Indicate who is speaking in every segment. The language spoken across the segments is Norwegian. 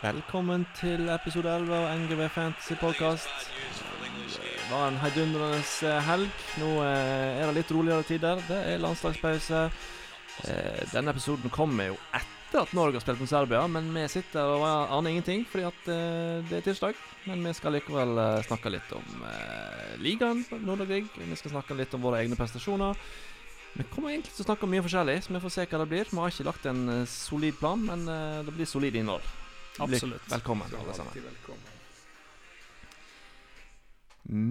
Speaker 1: Velkommen til episode 11 av NGV Fantasy Podcast. Det var en heidundrende eh, helg. Nå eh, er det litt roligere tider. Det er landslagspause. Eh, Denne episoden kommer jo etter at Norge har spilt mot Serbia, men vi sitter og aner ingenting fordi at det er tirsdag. Men vi skal likevel snakke litt om ligaen på Nord-Norge. Vi skal snakke litt om våre egne prestasjoner. Vi kommer egentlig til å snakke om mye forskjellig, så vi får se hva det blir. Vi har ikke lagt en solid plan, men det blir solid innhold.
Speaker 2: Absolutt.
Speaker 1: Velkommen, alle sammen.
Speaker 3: Velkommen.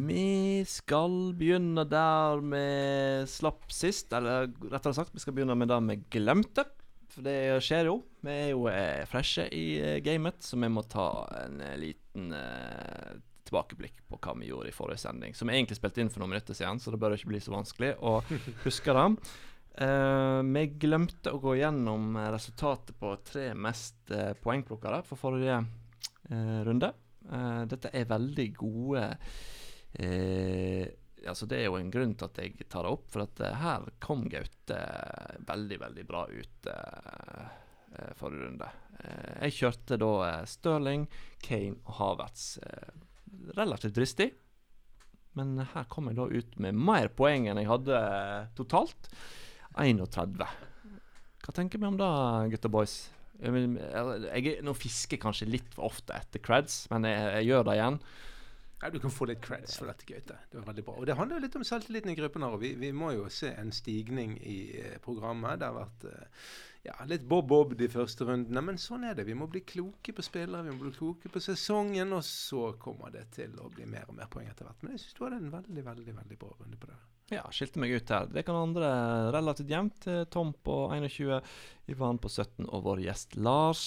Speaker 1: Vi skal begynne der vi slapp sist. Eller rettere sagt, vi skal begynne med det vi glemte. For det skjer jo. Vi er jo eh, freshe i eh, gamet, så vi må ta en eh, liten eh, tilbakeblikk på hva vi gjorde i forrige sending. Som vi egentlig spilte inn for noen minutter siden, så det bør ikke bli så vanskelig å huske det. Eh, vi glemte å gå gjennom eh, resultatet på tre mest uh, poengplukkere for forrige uh, runde. Dette er veldig gode altså Det er jo en grunn til at jeg tar det opp, for at her kom Gaute veldig, veldig bra ut forrige runde. Jeg kjørte da Stirling, Kane og Havertz. Relativt dristig, men her kom jeg da ut med mer poeng enn jeg hadde totalt. 31. Hva tenker vi om det, gutta boys? Jeg, jeg, nå fisker jeg kanskje litt for ofte etter creds, men jeg, jeg gjør det igjen.
Speaker 3: Ja, du kan få litt creds for dette, Gaute. Det var veldig bra. Og det handler jo litt om selvtilliten i gruppen her. og Vi, vi må jo se en stigning i eh, programmet. Det har vært eh, ja, litt bob-bob de første rundene, men sånn er det. Vi må bli kloke på spillere, vi må bli kloke på sesongen, og så kommer det til å bli mer og mer poeng etter hvert. Men jeg syns du hadde en veldig, veldig veldig bra runde på det.
Speaker 1: Ja, skilte meg ut her. Det kan andre relativt jevnt. Eh, Tom på 21, Ivan på 17 og vår gjest Lars.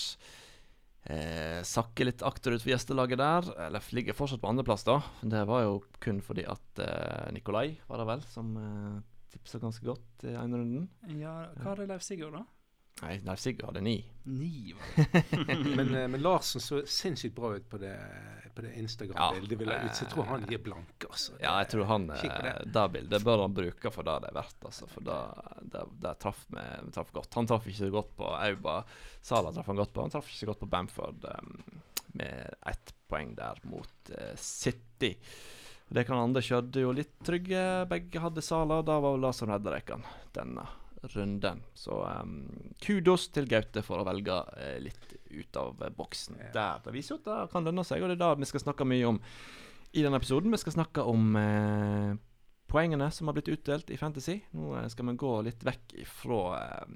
Speaker 1: Eh, sakker litt akterut for gjestelaget der. Eller ligger fortsatt på andreplass, da. Det var jo kun fordi at eh, Nikolai, var det vel, som eh, tipsa ganske godt i ene runden.
Speaker 2: Ja, hva hadde Leif Sigurd, da?
Speaker 1: Nei, Leif Sigurd hadde ni.
Speaker 2: Ni, var det.
Speaker 3: Men, eh, men Larsen så sinnssykt bra ut på det, på det Instagram-bildet. Ja, Så jeg tror han gir blanke, altså.
Speaker 1: Ja, jeg tror han
Speaker 3: det.
Speaker 1: eh, Det bildet bør han bruke for det det er verdt, altså. For det, det, det traff vi traff godt. Han traff ikke så godt på Auba. Sala traff han godt på. Han traff ikke så godt på Bamford um, med ett poeng der mot uh, City. Det kan andre kjørte jo litt trygge. Begge hadde Sala. Da var vel det som redda dere denne runden. Så um, kudos til Gaute for å velge uh, litt ut av boksen
Speaker 3: Ja.
Speaker 1: der. Det viser jo at det kan lønne seg, og det er det vi skal snakke mye om i denne episoden. Vi skal snakke om uh, poengene som har blitt utdelt i Fantasy. Nå eh, skal vi gå litt vekk ifra eh,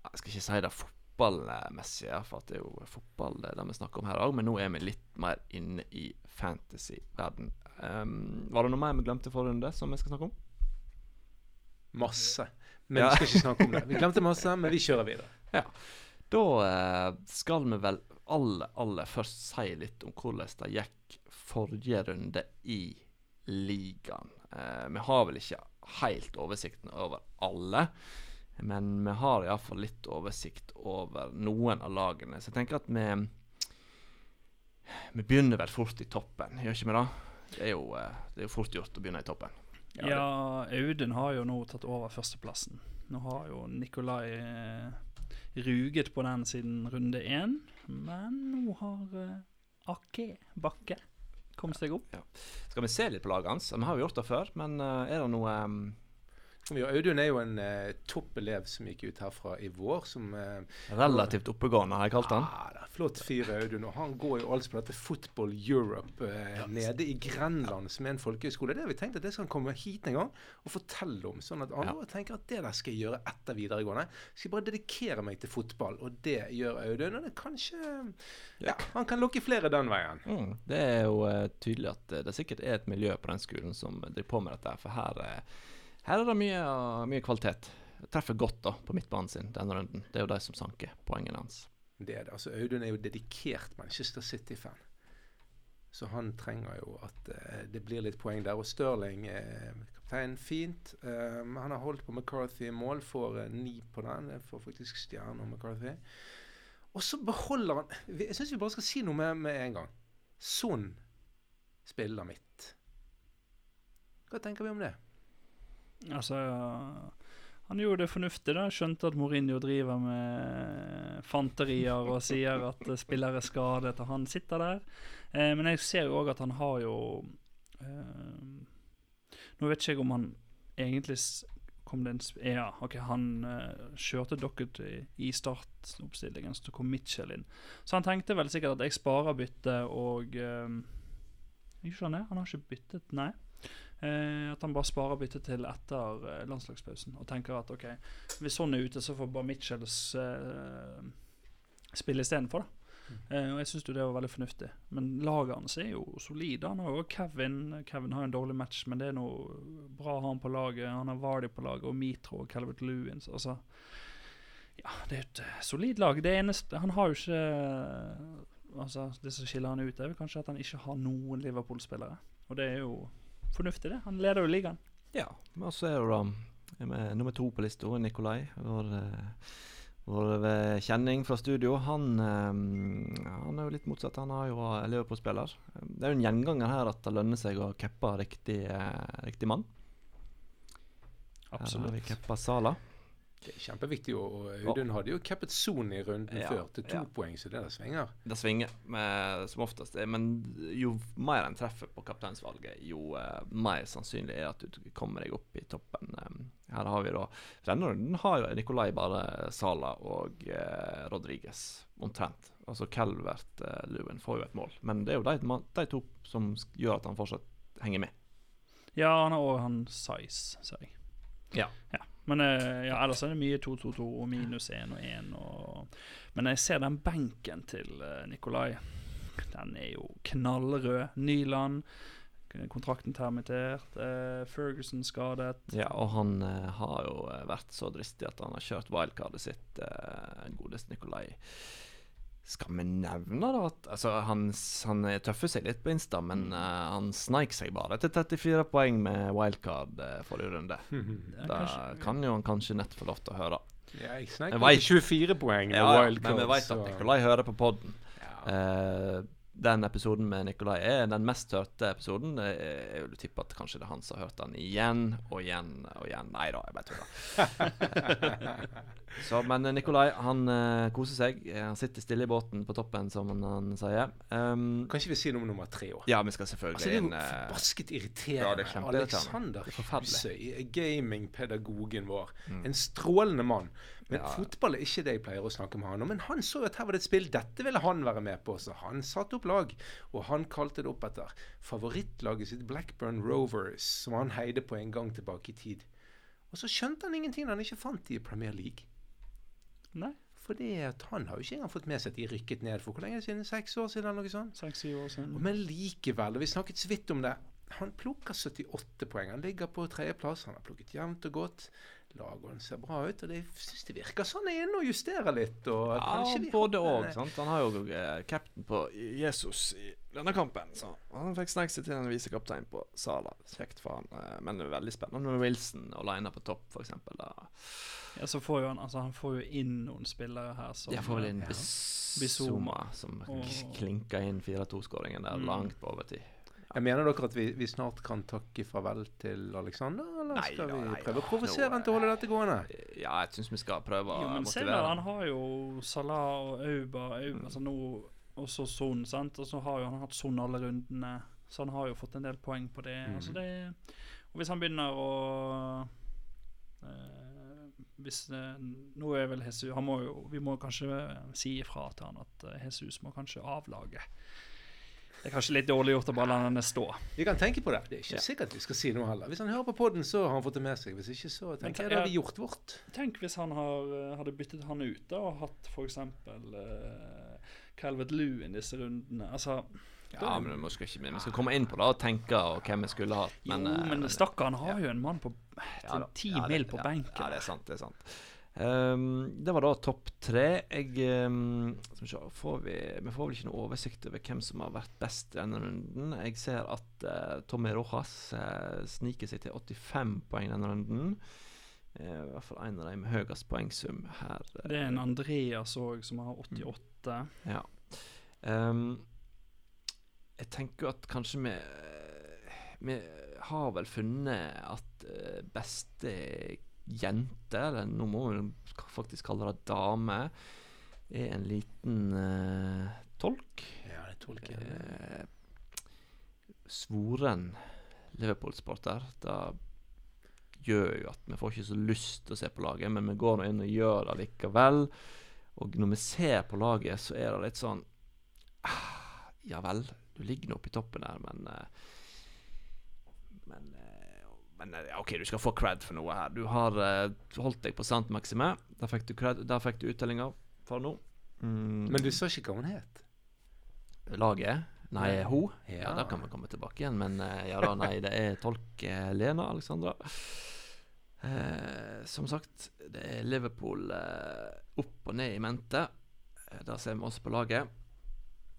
Speaker 1: Jeg skal ikke si det fotballmessige, for det er jo fotball det, det vi snakker om her òg, men nå er vi litt mer inne i fantasy-verden. Um, var det noe mer vi glemte forrige runde som vi skal snakke om?
Speaker 3: Masse. Men vi skal ikke snakke om det. Vi glemte masse, men vi kjører videre. Ja.
Speaker 1: Da eh, skal vi vel aller, aller først si litt om hvordan det gikk forrige runde i ligaen. Eh, vi har vel ikke helt oversikten over alle, men vi har iallfall litt oversikt over noen av lagene. Så jeg tenker at vi Vi begynner vel fort i toppen, gjør ikke vi det? Det er jo, eh, det er fort gjort å begynne i toppen.
Speaker 2: Ja, Audun har jo nå tatt over førsteplassen. Nå har jo Nikolai eh, ruget på den siden runde én, men nå har eh, Ake Bakke kommet seg opp.
Speaker 1: Skal vi se litt på laget hans? Vi har jo gjort det før, men eh, er det noe eh,
Speaker 3: Vi- Audun er jo en eh, topp elev som gikk ut herfra i vår. Som eh,
Speaker 1: relativt oppegående, har jeg kalt han?
Speaker 3: Ja, det er Flott fyr, Audun. Og han går jo altså på dette Football Europe eh, nede i Grenland, som er en folkehøyskole. Det har vi tenkt at det skal han komme hit en gang og fortelle om. Sånn at andre tenker at det der skal jeg gjøre etter videregående. Jeg skal bare dedikere meg til fotball, og det gjør Audun. Og det kanskje Ja, han kan lokke flere den veien.
Speaker 1: Mm, det er jo eh, tydelig at eh, det sikkert er et miljø på den skolen som driver på med dette. For her, eh, her er det mye, uh, mye kvalitet. Treffer godt da på midtbanen sin denne runden. Det er jo de som sanker poengene hans.
Speaker 3: Det er det. Altså, Audun er jo dedikert Manchester City-fan. Så han trenger jo at uh, det blir litt poeng der. Og Stirling, uh, kaptein, fint. Eh, han har holdt på McCarthy i mål, får eh, ni på den. Jeg får faktisk stjerne om McCarthy. Og så beholder han Jeg syns vi bare skal si noe med, med en gang. Sånn spiller mitt. Hva tenker vi om det?
Speaker 2: Altså Han gjorde det fornuftig, da. Skjønte at Mourinho driver med fanterier og sier at uh, spillere er skadet, og han sitter der. Eh, men jeg ser jo òg at han har jo eh, Nå vet ikke jeg om han egentlig kom det en Ja, ok, han eh, kjørte Docket i startoppstillingen, så kom Mitchell inn. Så han tenkte vel sikkert at jeg sparer byttet og eh, Ikke han? Han har ikke byttet, nei. Eh, at han bare sparer byttet til etter eh, landslagspausen og tenker at ok, hvis sånn er ute, så får bare Mitchells eh, spille istedenfor. da. Eh, og jeg syns det var veldig fornuftig. Men laget hans er jo solid. Han har jo Kevin Kevin har en dårlig match, men det er noe bra han på laget. Han har Vardy på laget, og Mitro og Calvert Lewins. Altså, ja, det er jo et eh, solid lag. Det eneste Han har jo ikke Altså, Det som skiller han ut, er vel kanskje at han ikke har noen Liverpool-spillere. Og det er jo fornuftig, det. Han leder jo ligaen.
Speaker 1: Ja, og så er det da nummer to på lista, Nikolai. Vår, eh, vår eh, kjenning fra studio. Han, eh, han er jo litt motsatt. Han har jo Liverpool-spiller. Det er jo en gjenganger her at det lønner seg å cappe riktig, riktig mann. Her har vi cappa Sala.
Speaker 3: Det er kjempeviktig. Og Audun hadde jo cappet Son i runden
Speaker 1: Ja,
Speaker 3: før til to
Speaker 1: ja.
Speaker 3: poeng, så det der svinger.
Speaker 1: Det svinger med, som oftest. det, Men jo mer en treffer på kapteinsvalget, jo uh, mer sannsynlig er at du kommer deg opp i toppen. Um, her har vi da Denne runden har jo Nikolai bare Sala og uh, Rodriguez omtrent. Altså Calvert uh, Lewin får jo et mål. Men det er jo de, de to som gjør at han fortsatt henger med.
Speaker 2: Ja, han har òg han size, ser jeg.
Speaker 1: Ja.
Speaker 2: Ja. Men eh, ja, ellers er det mye 2-2-2 og minus 1 og 1. Og, men jeg ser den benken til uh, Nikolai. Den er jo knallrød. Nyland. Kontrakten termittert. eh, Ferguson skadet.
Speaker 1: Ja, og han eh, har jo eh, vært så dristig at han har kjørt wildcardet sitt, godeste Nikolai. Skal vi nevne da at altså, han, han tøffer seg litt på Insta, men uh, han sneik seg bare til 34 poeng med wildcard uh, forrige runde. Da
Speaker 2: kanskje-
Speaker 1: kan jo han kanskje nett få lov til å høre.
Speaker 3: Ja, jeg sneik
Speaker 1: Jeg
Speaker 3: meg 24 poeng med
Speaker 1: Ja,
Speaker 3: wildcard.
Speaker 1: men vi vet at Nikolai hører på podden.
Speaker 3: Ja.
Speaker 1: Eh, den episoden med Nikolai er den mest hørte episoden. Jeg vil tippe at kanskje det er han som har hørt den igjen og igjen og igjen. Nei da, jeg bare tuller. Så, men eh, Nikolai han eh, koser seg. Han sitter stille i båten på toppen, som han, han sier. Um,
Speaker 3: Kan ikke vi si noe om nummer tre òg?
Speaker 1: ja, vi skal selvfølgelig
Speaker 3: Altså, det er jo
Speaker 1: eh,
Speaker 3: forbasket
Speaker 1: ja,
Speaker 3: irriterende.
Speaker 1: er kjempeirriterende.
Speaker 3: Alexander
Speaker 1: er.
Speaker 3: Husøy, gamingpedagogen vår.
Speaker 1: Mm.
Speaker 3: En strålende mann. Men
Speaker 1: Ja.
Speaker 3: fotball er ikke det jeg pleier å snakke med han om. Men han så jo at her var det et spill, dette ville han være med på. Så han satte opp lag, og han kalte det opp etter favorittlaget sitt Blackburn Rovers, som han heide på en gang tilbake i tid. Og så skjønte han ingenting når han ikke fant i Premier League.
Speaker 2: Nei,
Speaker 3: For han har jo ikke engang fått med seg at de rykket ned for hvor lenge siden? Seks år siden? eller noe sånt?
Speaker 2: seks-syv år siden.
Speaker 3: Men likevel, og vi snakket så vidt om det Han plukker 78 poeng. Han ligger på tredjeplass. Han har plukket jevnt og godt. Lagene ser bra ut, og jeg synes det virker sånn han er inne og justerer litt. Og
Speaker 1: Ja, både òg. sant? Han har jo eh, cap'n på Jesus i denne kampen. Så han fikk snackset til en visekaptein på Sala. Kjekt for han. eh, Men det er veldig spennende med Wilson og liner på topp, f.eks.
Speaker 2: Ja, så får jo han, altså, han får jo inn noen spillere her som
Speaker 1: Jeg får vel inn
Speaker 3: Ja.
Speaker 1: Bizuma, som
Speaker 2: Og-
Speaker 1: klinker inn 4-2-skåringen der
Speaker 2: Mm.
Speaker 1: langt på overtid.
Speaker 3: Jeg mener dere at vi, vi snart kan takke farvel til Alexander, eller
Speaker 1: Nei
Speaker 3: skal vi
Speaker 1: nei
Speaker 3: prøve å provosere han til å holde dette gående?
Speaker 1: Ja, jeg syns vi skal prøve å
Speaker 2: Jo, men
Speaker 1: motivere
Speaker 2: der, han har jo Salah og Auba, Auba altså nå også Son, sant? Og så har jo han hatt Son alle rundene, så han har jo fått en del poeng på det.
Speaker 3: Mm.
Speaker 2: Altså det og hvis han begynner å øh, hvis øh, Nå er vel Jesus han må jo, Vi må kanskje si ifra til han at eh, Jesus må kanskje avlage. Det er kanskje litt dårlig gjort å bare la henne stå.
Speaker 3: Vi kan tenke på det. Det er ikke
Speaker 1: Ja.
Speaker 3: sikkert vi skal si noe heller. Hvis han hører på podden, så har han fått det med seg. Hvis ikke, så tenker jeg da har vi gjort vårt.
Speaker 2: Tenk hvis han har, eh, hadde byttet han ut da, og hatt f.eks. Uh, Calvert Lewin disse rundene. Altså
Speaker 1: Ja, men vi skal, ikke, vi skal komme inn på det og tenke og hvem vi skulle hatt. Men,
Speaker 2: jo,
Speaker 1: eh,
Speaker 2: men stakkaren har jo en mann på til ti
Speaker 1: Ja,
Speaker 2: mil på
Speaker 1: ja,
Speaker 2: benken.
Speaker 1: Ja, det er sant. det er sant Ehm, Det var da topp tre. Jeg um, får vi, vi får vel ikke noe oversikt over hvem som har vært best i denne runden. Jeg ser at uh, Tommy Rojas uh, sniker seg til 85 poeng denne runden. Uh, I hvert fall en av de med høyest poengsum her.
Speaker 2: Det er en Andreas òg som har 88.
Speaker 1: Ja. Um, jeg tenker at kanskje vi Vi har vel funnet at beste jente, eller nå må vi faktisk kalle det dame er en liten uh, tolk.
Speaker 3: Ja, det tolker jeg.
Speaker 1: Uh, svoren Liverpool-sporter. Det gjør jo at vi får ikke så lyst til å se på laget, men vi går nå inn og gjør det likevel. Og når vi ser på laget, så er det litt sånn ah, Ja vel, du ligger nå oppe i toppen her, men eh, men eh, OK, du skal få cred for noe her. Du har uh, holdt deg på sant Maxime. Der fikk du, cred, der fikk du uttellinga for nå. Mm,
Speaker 3: Men du sa ikke hva hun het?
Speaker 1: laget Nei, hun. Ja,
Speaker 3: Ja.
Speaker 1: da kan vi komme tilbake igjen. Men uh, ja da, nei, det er tolk uh, Lena Alexandra. Eh, som sagt, det er Liverpool opp og ned i mente. Da ser vi oss på laget.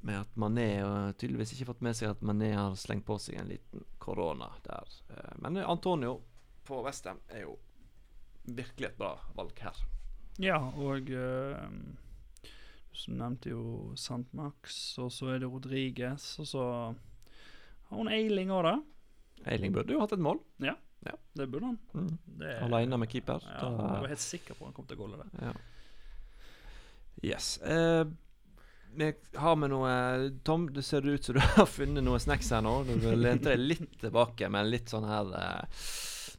Speaker 1: Med at Mané har tydeligvis ikke fått med seg at Mané har slengt på seg en liten korona der. Eh, men Antonio på Westham er jo virkelig et bra valg her.
Speaker 2: Ja, og uh, Du nevnte jo Sant Max, og så er det Rodriges, og så har hun Eiling òg, da.
Speaker 1: Eiling burde jo hatt et mål.
Speaker 2: Ja, Det burde han.
Speaker 1: Mm.
Speaker 2: Det,
Speaker 1: Alene med keeper.
Speaker 2: Ja,
Speaker 1: Da-
Speaker 2: jeg var helt sikker på han kom til å gå det.
Speaker 1: Ja. Yes. Eh, vi har med noe Tom, det ser ut som du har funnet noe snacks her nå. Du lente deg litt tilbake, men litt sånn her uh,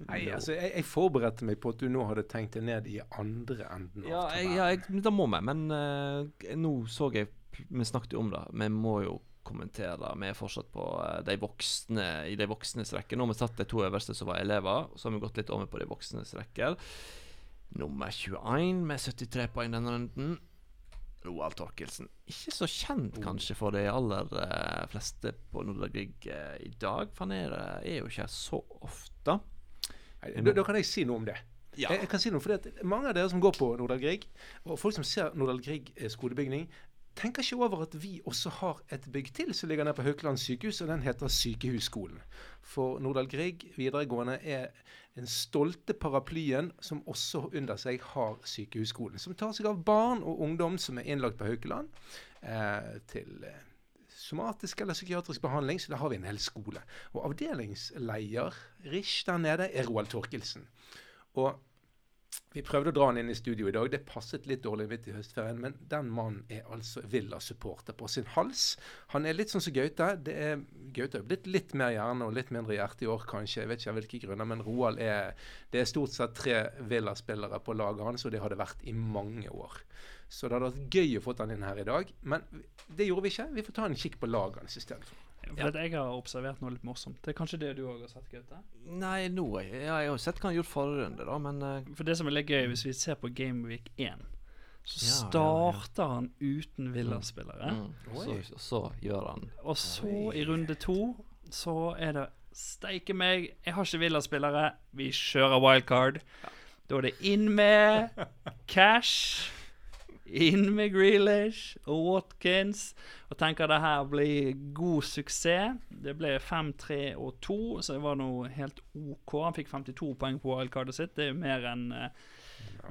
Speaker 3: Nei, altså, jeg, jeg forberedte meg på at du nå hadde tenkt deg ned i andre enden
Speaker 1: Ja, jeg, ja jeg, da må vi. Men uh, nå så jeg Vi snakket jo om det. Vi må jo kommentere. Vi er fortsatt på uh, de voksne i de voksnes rekke. Nå har vi tatt de to øverste som var elever, og så har vi gått litt over på de voksnes rekker. Nummer 21 med 73 poeng denne runden. Roald Torkelsen. Ikke så kjent
Speaker 3: Oh.
Speaker 1: kanskje for de aller uh, fleste på Nordre Grieg eh, i dag, for han er, eh, er jo ikke her så ofte.
Speaker 3: Nei, da, da kan jeg si noe om det.
Speaker 1: Ja.
Speaker 3: Jeg, jeg kan si noe, fordi at Mange av dere som går på Nordahl Grieg, og folk som ser Nordahl Grieg skolebygning, tenker ikke over at vi også har et bygg til som ligger nede på Haukeland sykehus, og den heter Sykehusskolen. For Nordahl Grieg videregående er den stolte paraplyen som også under seg har Sykehusskolen. Som tar seg av barn og ungdom som er innlagt på Haukeland eh, til eh, somatisk eller psykiatrisk behandling, så da har vi en hel skole. Og avdelingsleder, Rish der nede, er Roald Torkelsen. Og vi prøvde å dra han inn i studio i dag. Det passet litt dårlig midt i høstferien, men den mannen er altså Villa-supporter på sin hals. Han er litt sånn som Gaute. Det er, Gaute er blitt litt mer hjerne og litt mindre hjerte i år, kanskje. Jeg vet ikke av hvilke grunner, men Roald er Det er stort sett tre Villa-spillere på laget hans, og det har det vært i mange år. Så det hadde vært gøy å få han inn her i dag, men det gjorde vi ikke. Vi får ta en kikk på laget hans istedenfor.
Speaker 2: For at jeg har observert noe litt morsomt. Det er kanskje det du òg har sett, Gaute?
Speaker 1: Nei, nå ja, Jeg har sett hva han gjort forrige runde, da, men uh...
Speaker 2: For det som er litt gøy, hvis vi ser på Gameweek 1, så
Speaker 1: Ja, ja, ja.
Speaker 2: starter han uten Villa-spillere.
Speaker 1: mm, så, så, så gjør han
Speaker 2: Og så, i runde to, så er det Steike meg, jeg har ikke Villa-spillere. Vi kjører wildcard. Da er det inn med Cash. Inn med Grealish og Watkins. Og tenker det her blir god suksess. Det ble 5, 3 og 2, så det var nå helt OK. Han fikk 52 poeng på wildcardet sitt. Det er jo mer enn eh,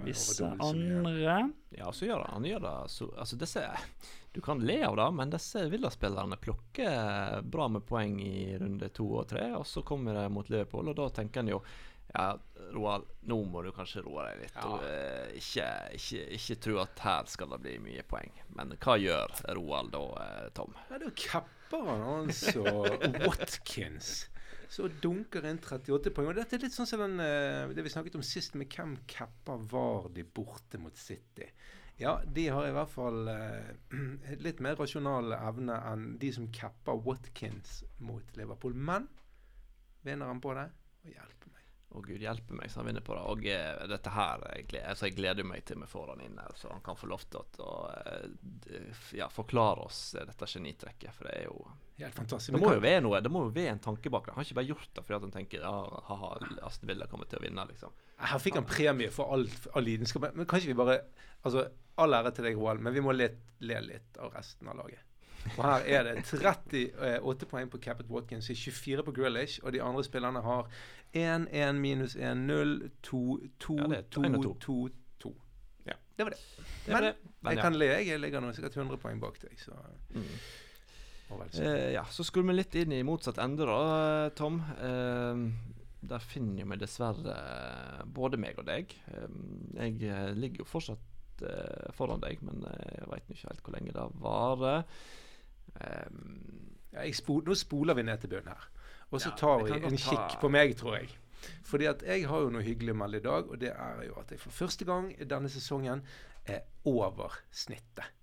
Speaker 2: visse andre.
Speaker 1: Ja, så gjør han. Han gjør det så, Altså, disse Du kan le av det, men disse Villa-spillerne plukker bra med poeng i runde to og tre, og så kommer de mot Liverpool, og da tenker en jo ja, Roald, nå må du kanskje roe deg litt.
Speaker 3: Ja.
Speaker 1: Og, eh, ikke, ikke, ikke tro at her skal det bli mye poeng. Men hva gjør Roald da, eh, Tom?
Speaker 3: Ja, da capper han altså Watkins. Så dunker inn 38 poeng. Og dette er litt sånn som den, eh, det vi snakket om sist, med hvem capper Vardi borte mot City. Ja, de har i hvert fall eh, litt mer rasjonal evne enn de som capper Watkins mot Liverpool. Men vinner han på det? Og hjelper meg.
Speaker 1: Å gud hjelpe meg, så han vinner på det. Og eh, dette her jeg, altså, jeg gleder meg til vi får han inn her, så han kan få lov til å eh, ja, forklare oss eh, dette genitrekket. For det er jo
Speaker 3: Helt fantastisk.
Speaker 1: Det må jo være noe Det må jo være en tanke bak det. Han har ikke bare gjort det fordi at han tenker ja, ha-ha, Aston Villa kommer til å vinne, liksom.
Speaker 3: Her fikk han premie for all, all lidenskap. Men kanskje vi bare Altså, all ære til deg, Roald, men vi må le, le litt av resten av laget. Og her er det 38 poeng på Capit Watkins, 24 på Grealish, og de andre spillerne har 1, 1, minus 1, 0, 2, 2,
Speaker 1: Ja, det
Speaker 3: 2,
Speaker 1: 2,
Speaker 3: 2, 2. Ja, det var det.
Speaker 1: Det er
Speaker 3: Men
Speaker 1: det. Men
Speaker 3: Jeg
Speaker 1: ja.
Speaker 3: kan le. Jeg ligger nå sikkert 100 poeng bak deg, så
Speaker 1: Mm. Eh, ja, så skulle vi litt inn i motsatt ende, da, eh, Tom. Eh, der finner vi dessverre eh, både meg og deg. Eh, jeg ligger jo fortsatt foran deg, men jeg veit ikke helt hvor lenge det varer. Um,
Speaker 3: Ja, jeg spo nå spoler vi ned til bunnen her. Og så tar
Speaker 1: vi
Speaker 3: en kikk på meg, tror jeg. Fordi at jeg har jo noe hyggelig å melde i dag, og det er jo at jeg for første gang i denne sesongen er over snittet.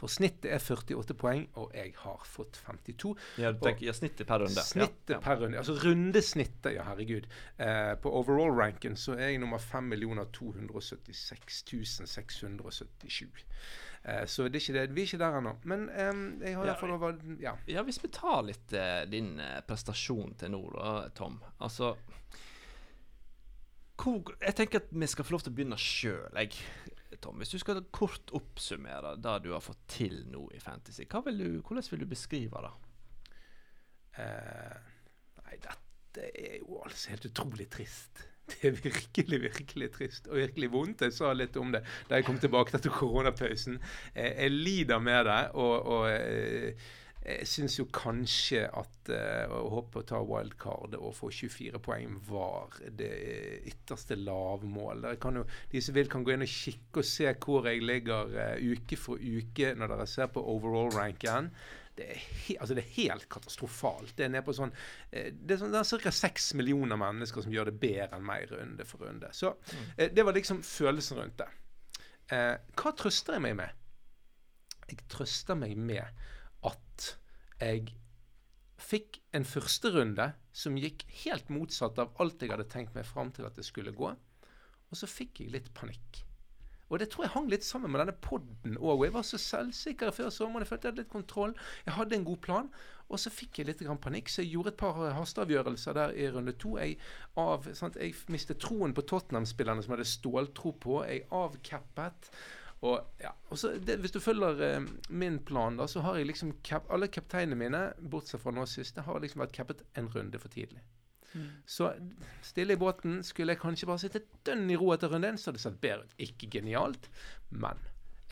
Speaker 3: For snittet er 48 poeng, og jeg har fått 52.
Speaker 1: ja, du tenker, ja, snittet per runde.
Speaker 3: Snittet
Speaker 1: ja.
Speaker 3: per runde. Altså rundesnittet, ja herregud. Eh, på overall-ranken så er jeg nummer 5 276 677. Eh, så det er ikke det, vi er ikke der ennå. Men jeg har
Speaker 1: Ja,
Speaker 3: iallfall over Ja.
Speaker 1: Ja, hvis vi tar litt eh, din eh, prestasjon til nå, da, Tom. Altså hvor, Jeg tenker at vi skal få lov til å begynne sjøl, jeg. Tom. Hvis du skal kort oppsummere det du har fått til nå i Fantasy, vil du, hvordan vil du beskrive det?
Speaker 3: Uh, nei, dette er jo altså helt utrolig trist. Det er virkelig, virkelig trist og virkelig vondt. Jeg sa litt om det da jeg kom tilbake etter koronapausen. Eh, jeg lider med det, og, og eh, jeg syns jo kanskje at uh, å hoppe og ta wildcard og få 24 poeng var det ytterste lavmål. Dere kan jo, de som vil, kan gå inn og kikke og se hvor jeg ligger uh, uke for uke når dere ser på overall-ranken. Det er, he altså det er helt katastrofalt. Det er nede på sånn eh, Det er, sånn, det er ca. seks millioner mennesker som gjør det bedre enn meg runde for runde. Så mm. det var liksom følelsen rundt det. Eh, hva trøster jeg meg med? Jeg trøster meg med at jeg fikk en førsterunde som gikk helt motsatt av alt jeg hadde tenkt meg fram til at det skulle gå. Og så fikk jeg litt panikk. Og det tror jeg hang litt sammen med denne podden òg. Jeg var så selvsikker før sommeren. Jeg følte jeg hadde litt kontroll. Jeg hadde en god plan. Og så fikk jeg litt panikk, så jeg gjorde et par hasteavgjørelser der i runde to. Jeg, av, sant, jeg mistet troen på Tottenham-spillerne som jeg hadde ståltro på. Jeg avcappet. Og, ja, og så det, Hvis du følger eh, min plan, da, så har jeg liksom kap, alle kapteinene mine, bortsett fra nå siste, har liksom vært cappet en runde for tidlig. Så stille i båten skulle jeg kanskje bare sitte dønn i ro etter runden, så hadde det sett bedre ut. Ikke genialt, men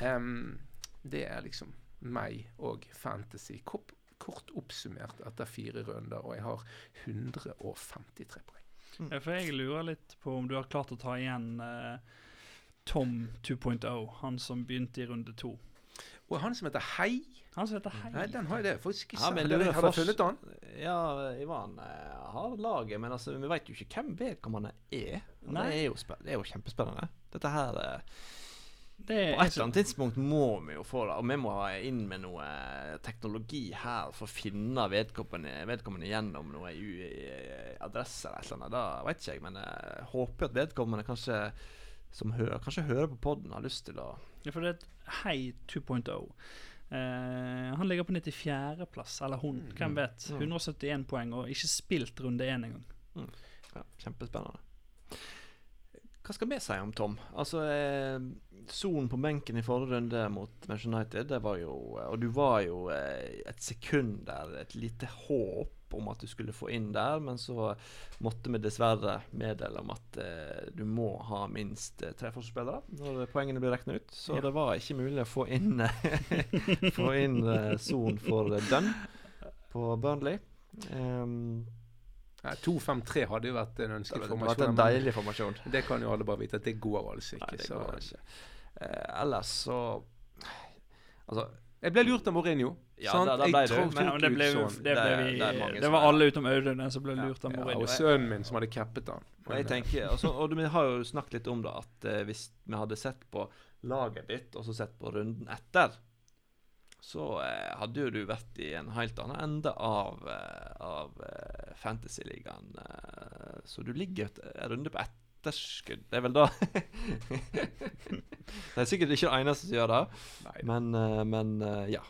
Speaker 3: um, det er liksom meg og fantasy. Kort, kort oppsummert etter fire runder, og jeg har 153 poeng.
Speaker 2: Ja, for jeg lurer litt på om du har klart å ta igjen uh, Tom 2.0, han som begynte i runde to.
Speaker 3: Og han som heter Hei
Speaker 2: Han som heter Hei.
Speaker 3: Nei, den har jeg det faktisk ikke
Speaker 1: Ja, men
Speaker 3: Har dere- har
Speaker 1: du
Speaker 3: funnet han?
Speaker 1: Ja, Ivan eh, har laget, men altså, vi vet jo ikke hvem vedkommende er. Og
Speaker 2: Nei.
Speaker 1: Det er, jo det er jo kjempespennende. Dette her eh,
Speaker 2: Det er
Speaker 1: På et eller annet tidspunkt må vi jo få det, og vi må ha inn med noe teknologi her for å finne vedkommende, vedkommende gjennom noe i, i- adresser eller et eller annet. Da vet ikke jeg, men jeg håper at vedkommende kanskje som hører, kanskje hører på poden, har lyst til å
Speaker 2: Ja, for det er et Hei 2.0. Eh, han ligger på 94.-plass, eller hun,
Speaker 3: Mm,
Speaker 2: hvem
Speaker 1: mm,
Speaker 2: vet.
Speaker 1: mm.
Speaker 2: 171 poeng, og ikke spilt runde én engang.
Speaker 1: Ja, kjempespennende. Hva skal vi si om Tom? Altså, eh, på benken i forrige runde mot Manchester United, det var jo Og du var jo eh, et sekund der, et lite håp om at du skulle få inn der, men så måtte vi dessverre meddele om at eh, du må ha minst eh, tre forsvarsspillere når poengene blir regna ut. Så
Speaker 2: Ja.
Speaker 1: det var ikke mulig å få inn Få inn eh, Son for eh, Dunn på Burnley. Um,
Speaker 3: Nei, 2-5-3 hadde jo vært en
Speaker 1: det
Speaker 3: ønsket
Speaker 1: hadde vært en deilig formasjon.
Speaker 3: Det kan jo alle bare vite at det går altså ikke.
Speaker 1: Nei, det
Speaker 3: så.
Speaker 1: går ikke. Eh, ellers så Altså
Speaker 3: Jeg ble lurt av Mourinho.
Speaker 1: Ja,
Speaker 3: sant?
Speaker 1: da
Speaker 3: Jeg
Speaker 1: ble du,
Speaker 3: tok
Speaker 2: Men det ble, det
Speaker 1: Det
Speaker 2: ble vi
Speaker 1: det
Speaker 2: det,
Speaker 1: Det
Speaker 2: var alle utom Audun som ble lurt av
Speaker 3: Ja, og sønnen min som hadde cappet han.
Speaker 1: Men, jeg tenker, altså, og vi har jo snakket litt om det, at eh, hvis vi hadde sett på laget ditt, og så sett på runden etter, så eh, hadde jo du vært i en helt annen ende av, eh, av eh, Fantasy-ligaen. Eh, så du ligger en runde på etterskudd. Det er vel da Det er sikkert ikke det eneste som gjør det,
Speaker 3: Nei,
Speaker 1: men, men ja.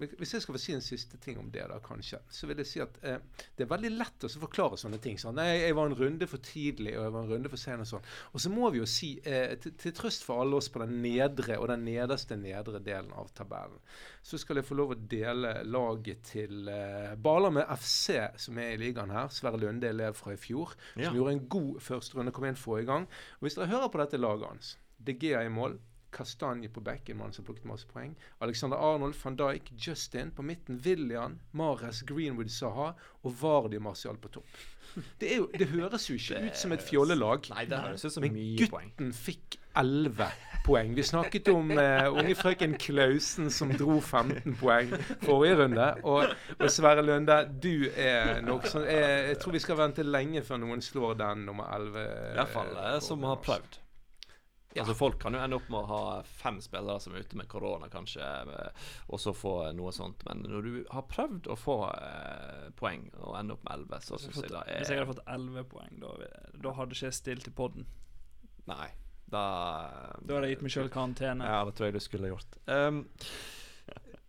Speaker 3: Hvis jeg skal få si en siste ting om det, da, kanskje, så vil jeg si at eh, det er veldig lett å forklare sånne ting. Sånn, nei, jeg var en runde for tidlig, og jeg var en runde for sen og sånn. Og så må vi jo si, eh, til, til trøst for alle oss på den nedre og den nederste nedre delen av tabellen, så skal jeg få lov å dele laget til eh, med FC, som er i ligaen her. Sverre Lunde, elev fra i fjor,
Speaker 1: ja.
Speaker 3: som gjorde en god førsterunde, kom inn forrige gang. Og hvis dere hører på dette laget hans, De Gea i mål, Kastanje på bekken, mannen mann som plukket masse poeng. Alexander Arnold, van Dijk, Justin. På midten William, Mares, Greenwood, Saha og Vardi Martial på topp. Det, jo, det høres jo ikke ut som et fjollelag.
Speaker 1: Nei, det høres ut som
Speaker 3: Men
Speaker 1: mye poeng.
Speaker 3: gutten fikk elleve poeng. Vi snakket om uh, unge frøken Klausen som dro 15 poeng forrige runde. Og, og Sverre Lunde, du er nok sånn jeg, jeg tror vi skal vente lenge før noen slår den nummer 11.
Speaker 1: I hvert fall som har prøvd. Altså Folk kan jo ende opp med å ha fem spillere som er ute med korona, kanskje, eh, og så få noe sånt. Men når du har prøvd å få eh, poeng og ende opp med elleve, så syns jeg det er
Speaker 2: Hvis jeg hadde fått 11 poeng, da, da hadde ikke jeg stilt i poden.
Speaker 1: Nei. Da
Speaker 2: Da hadde jeg gitt meg sjøl karantene.
Speaker 1: Ja, det tror jeg du skulle gjort. Um,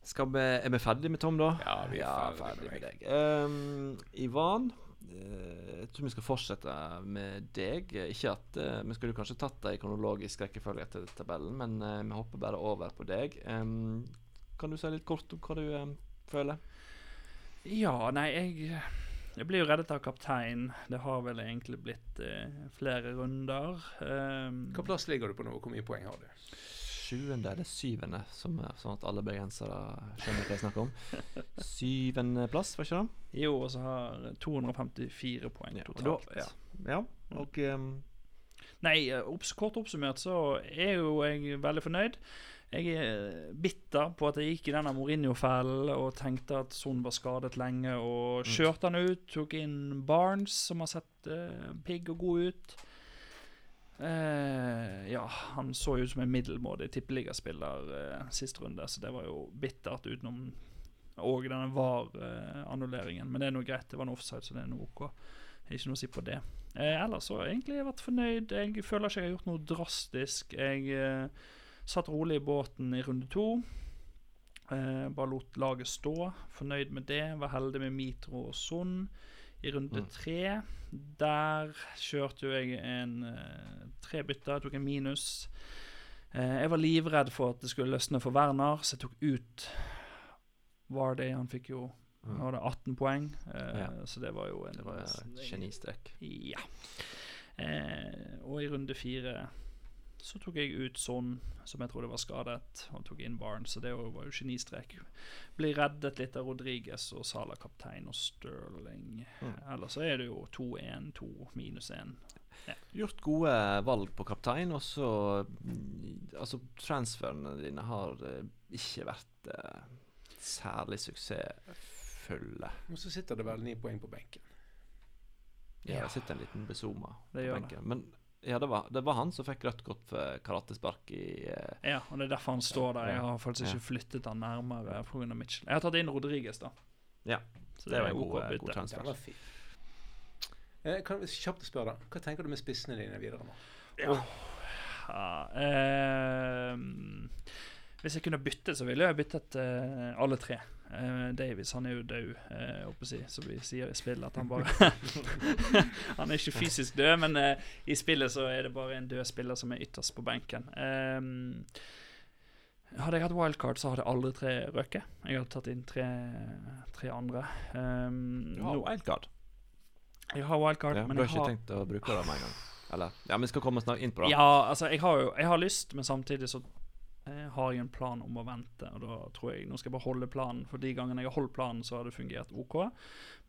Speaker 1: skal vi, er vi ferdige med Tom, da?
Speaker 3: Ja, vi er ferdig
Speaker 1: ferdig
Speaker 3: med
Speaker 1: deg. Um, Ivan, eh, jeg tror vi skal fortsette med deg. Ikke at uh, Vi skulle kanskje tatt det i kronologisk rekkefølge etter tabellen, men uh, vi hopper bare over på deg. Um, kan du si litt kort om hva du um, føler?
Speaker 2: Ja, nei, jeg Jeg blir jo reddet av kaptein. Det har vel egentlig blitt uh, flere runder. Um,
Speaker 3: Hva plass ligger du på nå? Hvor mye poeng har du?
Speaker 1: Sjuende eller syvende, som, er- sånn at alle bergensere skjønner hva jeg snakker om. Syvendeplass, var ikke det?
Speaker 2: Jo, og så har 254 poeng
Speaker 1: Ja,
Speaker 2: totalt.
Speaker 1: da- ja. Ja, og um,
Speaker 2: Nei, opps, kort oppsummert så er jo jeg veldig fornøyd. Jeg er bitter på at jeg gikk i denne Mourinho-fellen og tenkte at Son var skadet lenge, og kjørte han ut. Tok inn Barnes, som har sett uh, pigg og god ut. Eh, ja, han så ut som en middelmådig tippeligaspiller eh, sist runde, så det var jo bittert utenom og denne VAR-annulleringen. Men det er noe greit, det var en offside, så det er noe OK. Ikke noe å si på det. Eh, ellers så har jeg egentlig vært fornøyd. Jeg føler ikke jeg har gjort noe drastisk. Jeg eh, satt rolig i båten i runde to. Eh, bare lot laget stå. Fornøyd med det. Var heldig med Mitro og Son. I runde
Speaker 1: Mm.
Speaker 2: tre der kjørte jo jeg en uh, tre bytter. Tok en minus. Uh, jeg var livredd for at det skulle løsne for Werner, så jeg tok ut Vardy. Han fikk jo
Speaker 1: Mm.
Speaker 2: nå var det 18 poeng, uh,
Speaker 1: Ja.
Speaker 2: så det var jo en
Speaker 1: det var genistrek.
Speaker 2: Ja. Uh, og i runde fire så tok jeg ut Son, som jeg trodde var skadet, og tok inn Barnes, så det var jo genistrek. Blir reddet litt av Rodriges og Sala kaptein og Sterling.
Speaker 1: Mm.
Speaker 2: Ellers så er det jo 2-1, 2 minus 1.
Speaker 1: Gjort gode valg på kaptein, og så Altså, transferene dine har eh, ikke vært eh, særlig suksessfulle.
Speaker 3: Og så sitter det vel ni poeng på benken.
Speaker 1: Ja. Det sitter en liten besoma på benken. Men ja, det var, det var han som fikk rødt kort for karatespark i uh,
Speaker 2: Ja, og det er derfor han står der. Jeg har faktisk
Speaker 1: Ja.
Speaker 2: ikke flyttet han nærmere pga. Mitchell. Jeg har tatt inn Rodriges, da.
Speaker 1: Ja,
Speaker 2: Så
Speaker 1: Det var en god, god,
Speaker 3: god
Speaker 1: transfer.
Speaker 3: fin. Eh, kan vi kjapt spørre deg, Hva tenker du med spissene dine videre nå?
Speaker 2: Ja, ehm, hvis jeg kunne bytte, så ville jeg byttet eh, alle tre. Eh, Davies han er jo død, uh, håper jeg, si, som vi sier i spillet. At han bare Han er ikke fysisk død, men uh, i spillet så er det bare en død spiller som er ytterst på benken. Um, hadde jeg hatt wildcard, så hadde aldri tre røket. Jeg hadde tatt inn tre, tre andre. Um,
Speaker 1: Du har wildcard.
Speaker 2: Jeg har wildcard,
Speaker 1: Ja,
Speaker 2: men
Speaker 1: du har ikke tenkt å bruke det med en gang? Eller? Ja, vi skal komme snart inn på det.
Speaker 2: Ja, altså, jeg har jo jeg har lyst, men samtidig så eh, har jeg en plan om å vente. Og da tror jeg Nå skal jeg bare holde planen, for de gangene jeg har holdt planen, så har det fungert OK.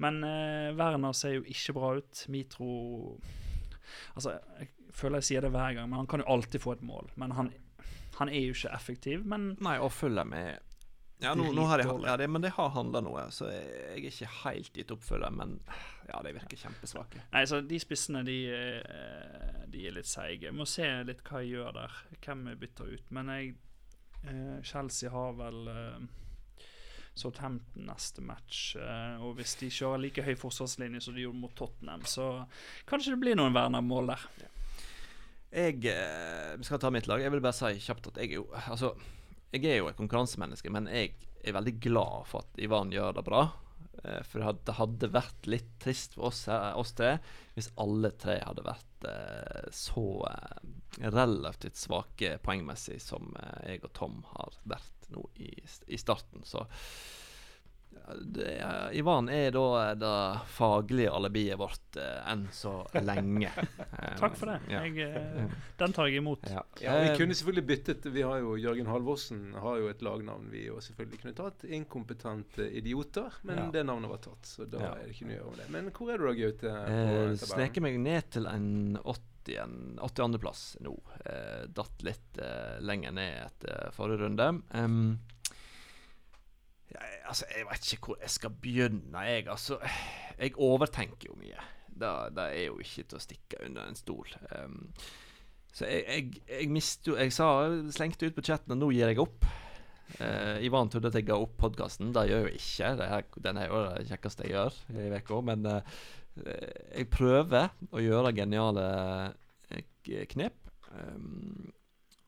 Speaker 2: Men eh, Werner ser jo ikke bra ut. Mitro Altså, jeg føler jeg sier det hver gang, men han kan jo alltid få et mål. Men han, han er jo ikke effektiv. Men
Speaker 1: Nei, og følger med Ja, nå, nå har jeg, ja det, men det har handla noe, så jeg, jeg er ikke helt gitt oppfølger. Men ja, de virker kjempesvake.
Speaker 2: Nei, så de spissene, de, eh, de er litt seige. Må se litt hva jeg gjør der. Hvem jeg bytter ut. Men jeg eh, Chelsea har vel eh, Southampton neste match. og hvis de kjører like høy forsvarslinje som de gjorde mot Tottenham, så kanskje det blir noen Werner-mål der.
Speaker 1: Jeg Vi skal ta mitt lag. Jeg vil bare si kjapt at jeg er jo Altså, jeg er jo et konkurransemenneske, men jeg er veldig glad for at Ivan gjør det bra. Eh, for det hadde- vært litt trist for oss, oss tre hvis alle tre hadde vært eh, så eh, relativt svake poengmessig som eh, jeg og Tom har vært nå i, i starten. Så Ivan er da det faglige alibiet vårt eh, enn så lenge.
Speaker 2: Takk for det.
Speaker 1: Ja.
Speaker 2: Jeg, eh, den tar jeg imot.
Speaker 1: Ja.
Speaker 3: Ja, vi
Speaker 1: Eh,
Speaker 3: kunne selvfølgelig byttet Vi har jo Jørgen Halvorsen har jo et lagnavn vi jo selvfølgelig kunne tatt. Inkompetente idioter. Men
Speaker 1: Ja.
Speaker 3: det navnet var tatt, så da
Speaker 1: Ja.
Speaker 3: er det ikke noe å gjøre med det. Men hvor er du da, Gaute? på
Speaker 1: Eh, sneker meg ned til en 80 en 82.-plass nå. Eh, datt litt eh, lenger ned etter forrige runde. Em, jeg, altså, jeg vet ikke hvor jeg skal begynne, jeg. Altså, jeg overtenker jo mye. Det, er jo ikke til å stikke under en stol. Um, så jeg, jeg, jeg mister jo Jeg sa, slengte ut på chatten at nå gir jeg opp. Uh, Ivan trodde at jeg ga opp podkasten. Det gjør jeg jo ikke. Det er, den er jo det kjekkeste jeg gjør i uka. Men eh, jeg prøver å gjøre geniale eh, knep. Um,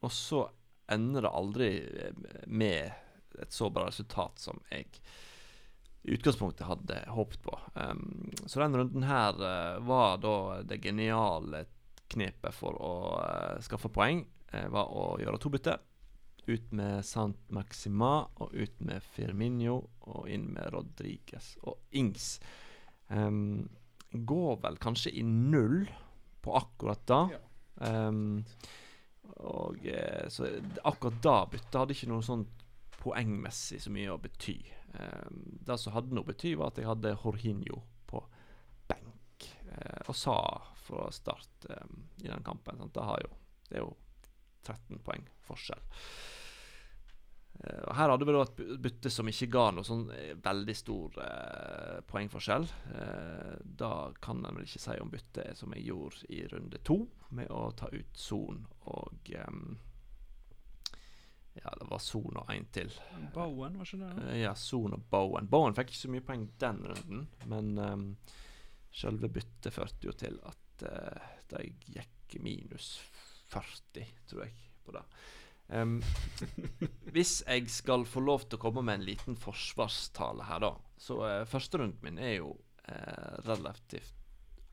Speaker 1: og så ender det aldri med et så bra resultat som jeg i utgangspunktet hadde håpet på. Um, så denne runden her uh, var da det geniale knepet for å uh, skaffe poeng, uh, var å gjøre to bytter. Ut med Sant Maxima og ut med Firminio og inn med Rodriguez og Ings. Um, går vel kanskje i null på akkurat da.
Speaker 3: Ja.
Speaker 1: Um, og Så akkurat da byttet hadde ikke noe sånn poengmessig så mye å bety. Um, det som hadde noe bety, var at jeg hadde Jorginho på benk. eh, og sa fra start um, i den kampen. Sant? Det, jo, det er jo 13 poeng forskjell. Eh, her hadde vi da et by- bytte som ikke ga noe sånn eh, veldig stor eh, poengforskjell. Eh, da kan en vel ikke si om byttet som jeg gjorde i runde to, med å ta ut Son og em, Ja, det var Son og én til.
Speaker 2: Bowen, var ikke det?
Speaker 1: Eh, ja, Son og Bowen. Bowen fikk ikke så mye poeng den runden, men um, selve byttet førte jo til at uh, de gikk minus 40, tror jeg, på det. Um, hvis jeg skal få lov til å komme med en liten forsvarstale her, da Så uh, første runden min er jo uh, relativt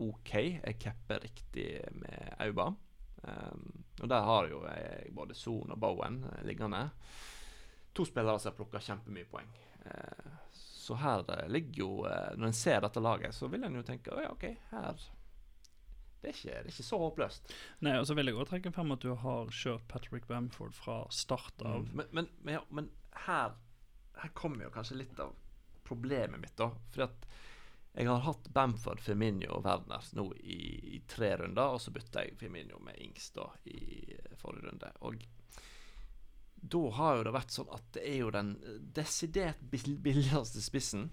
Speaker 1: OK. Jeg capper riktig med Auba. Um, og der har jo jeg både Son og Bowen eh, liggende. To spillere som har plukka kjempemye poeng. Eh, så her eh, ligger jo eh, Når en ser dette laget, så vil en jo tenke ja, OK, her det er, ikke, det er ikke så håpløst.
Speaker 2: Nei, og så vil jeg også trekke frem at du har kjørt Patrick Bamford fra start av.
Speaker 1: Men, men, men, ja, men her, her kommer jo kanskje litt av problemet mitt, da. Fordi at jeg har hatt Bamford, Firmino og Werner nå i, i tre runder, og så bytta jeg Firmino med Ings da i forrige runde. Og da har jo det vært sånn at det er jo den desidert billigste spissen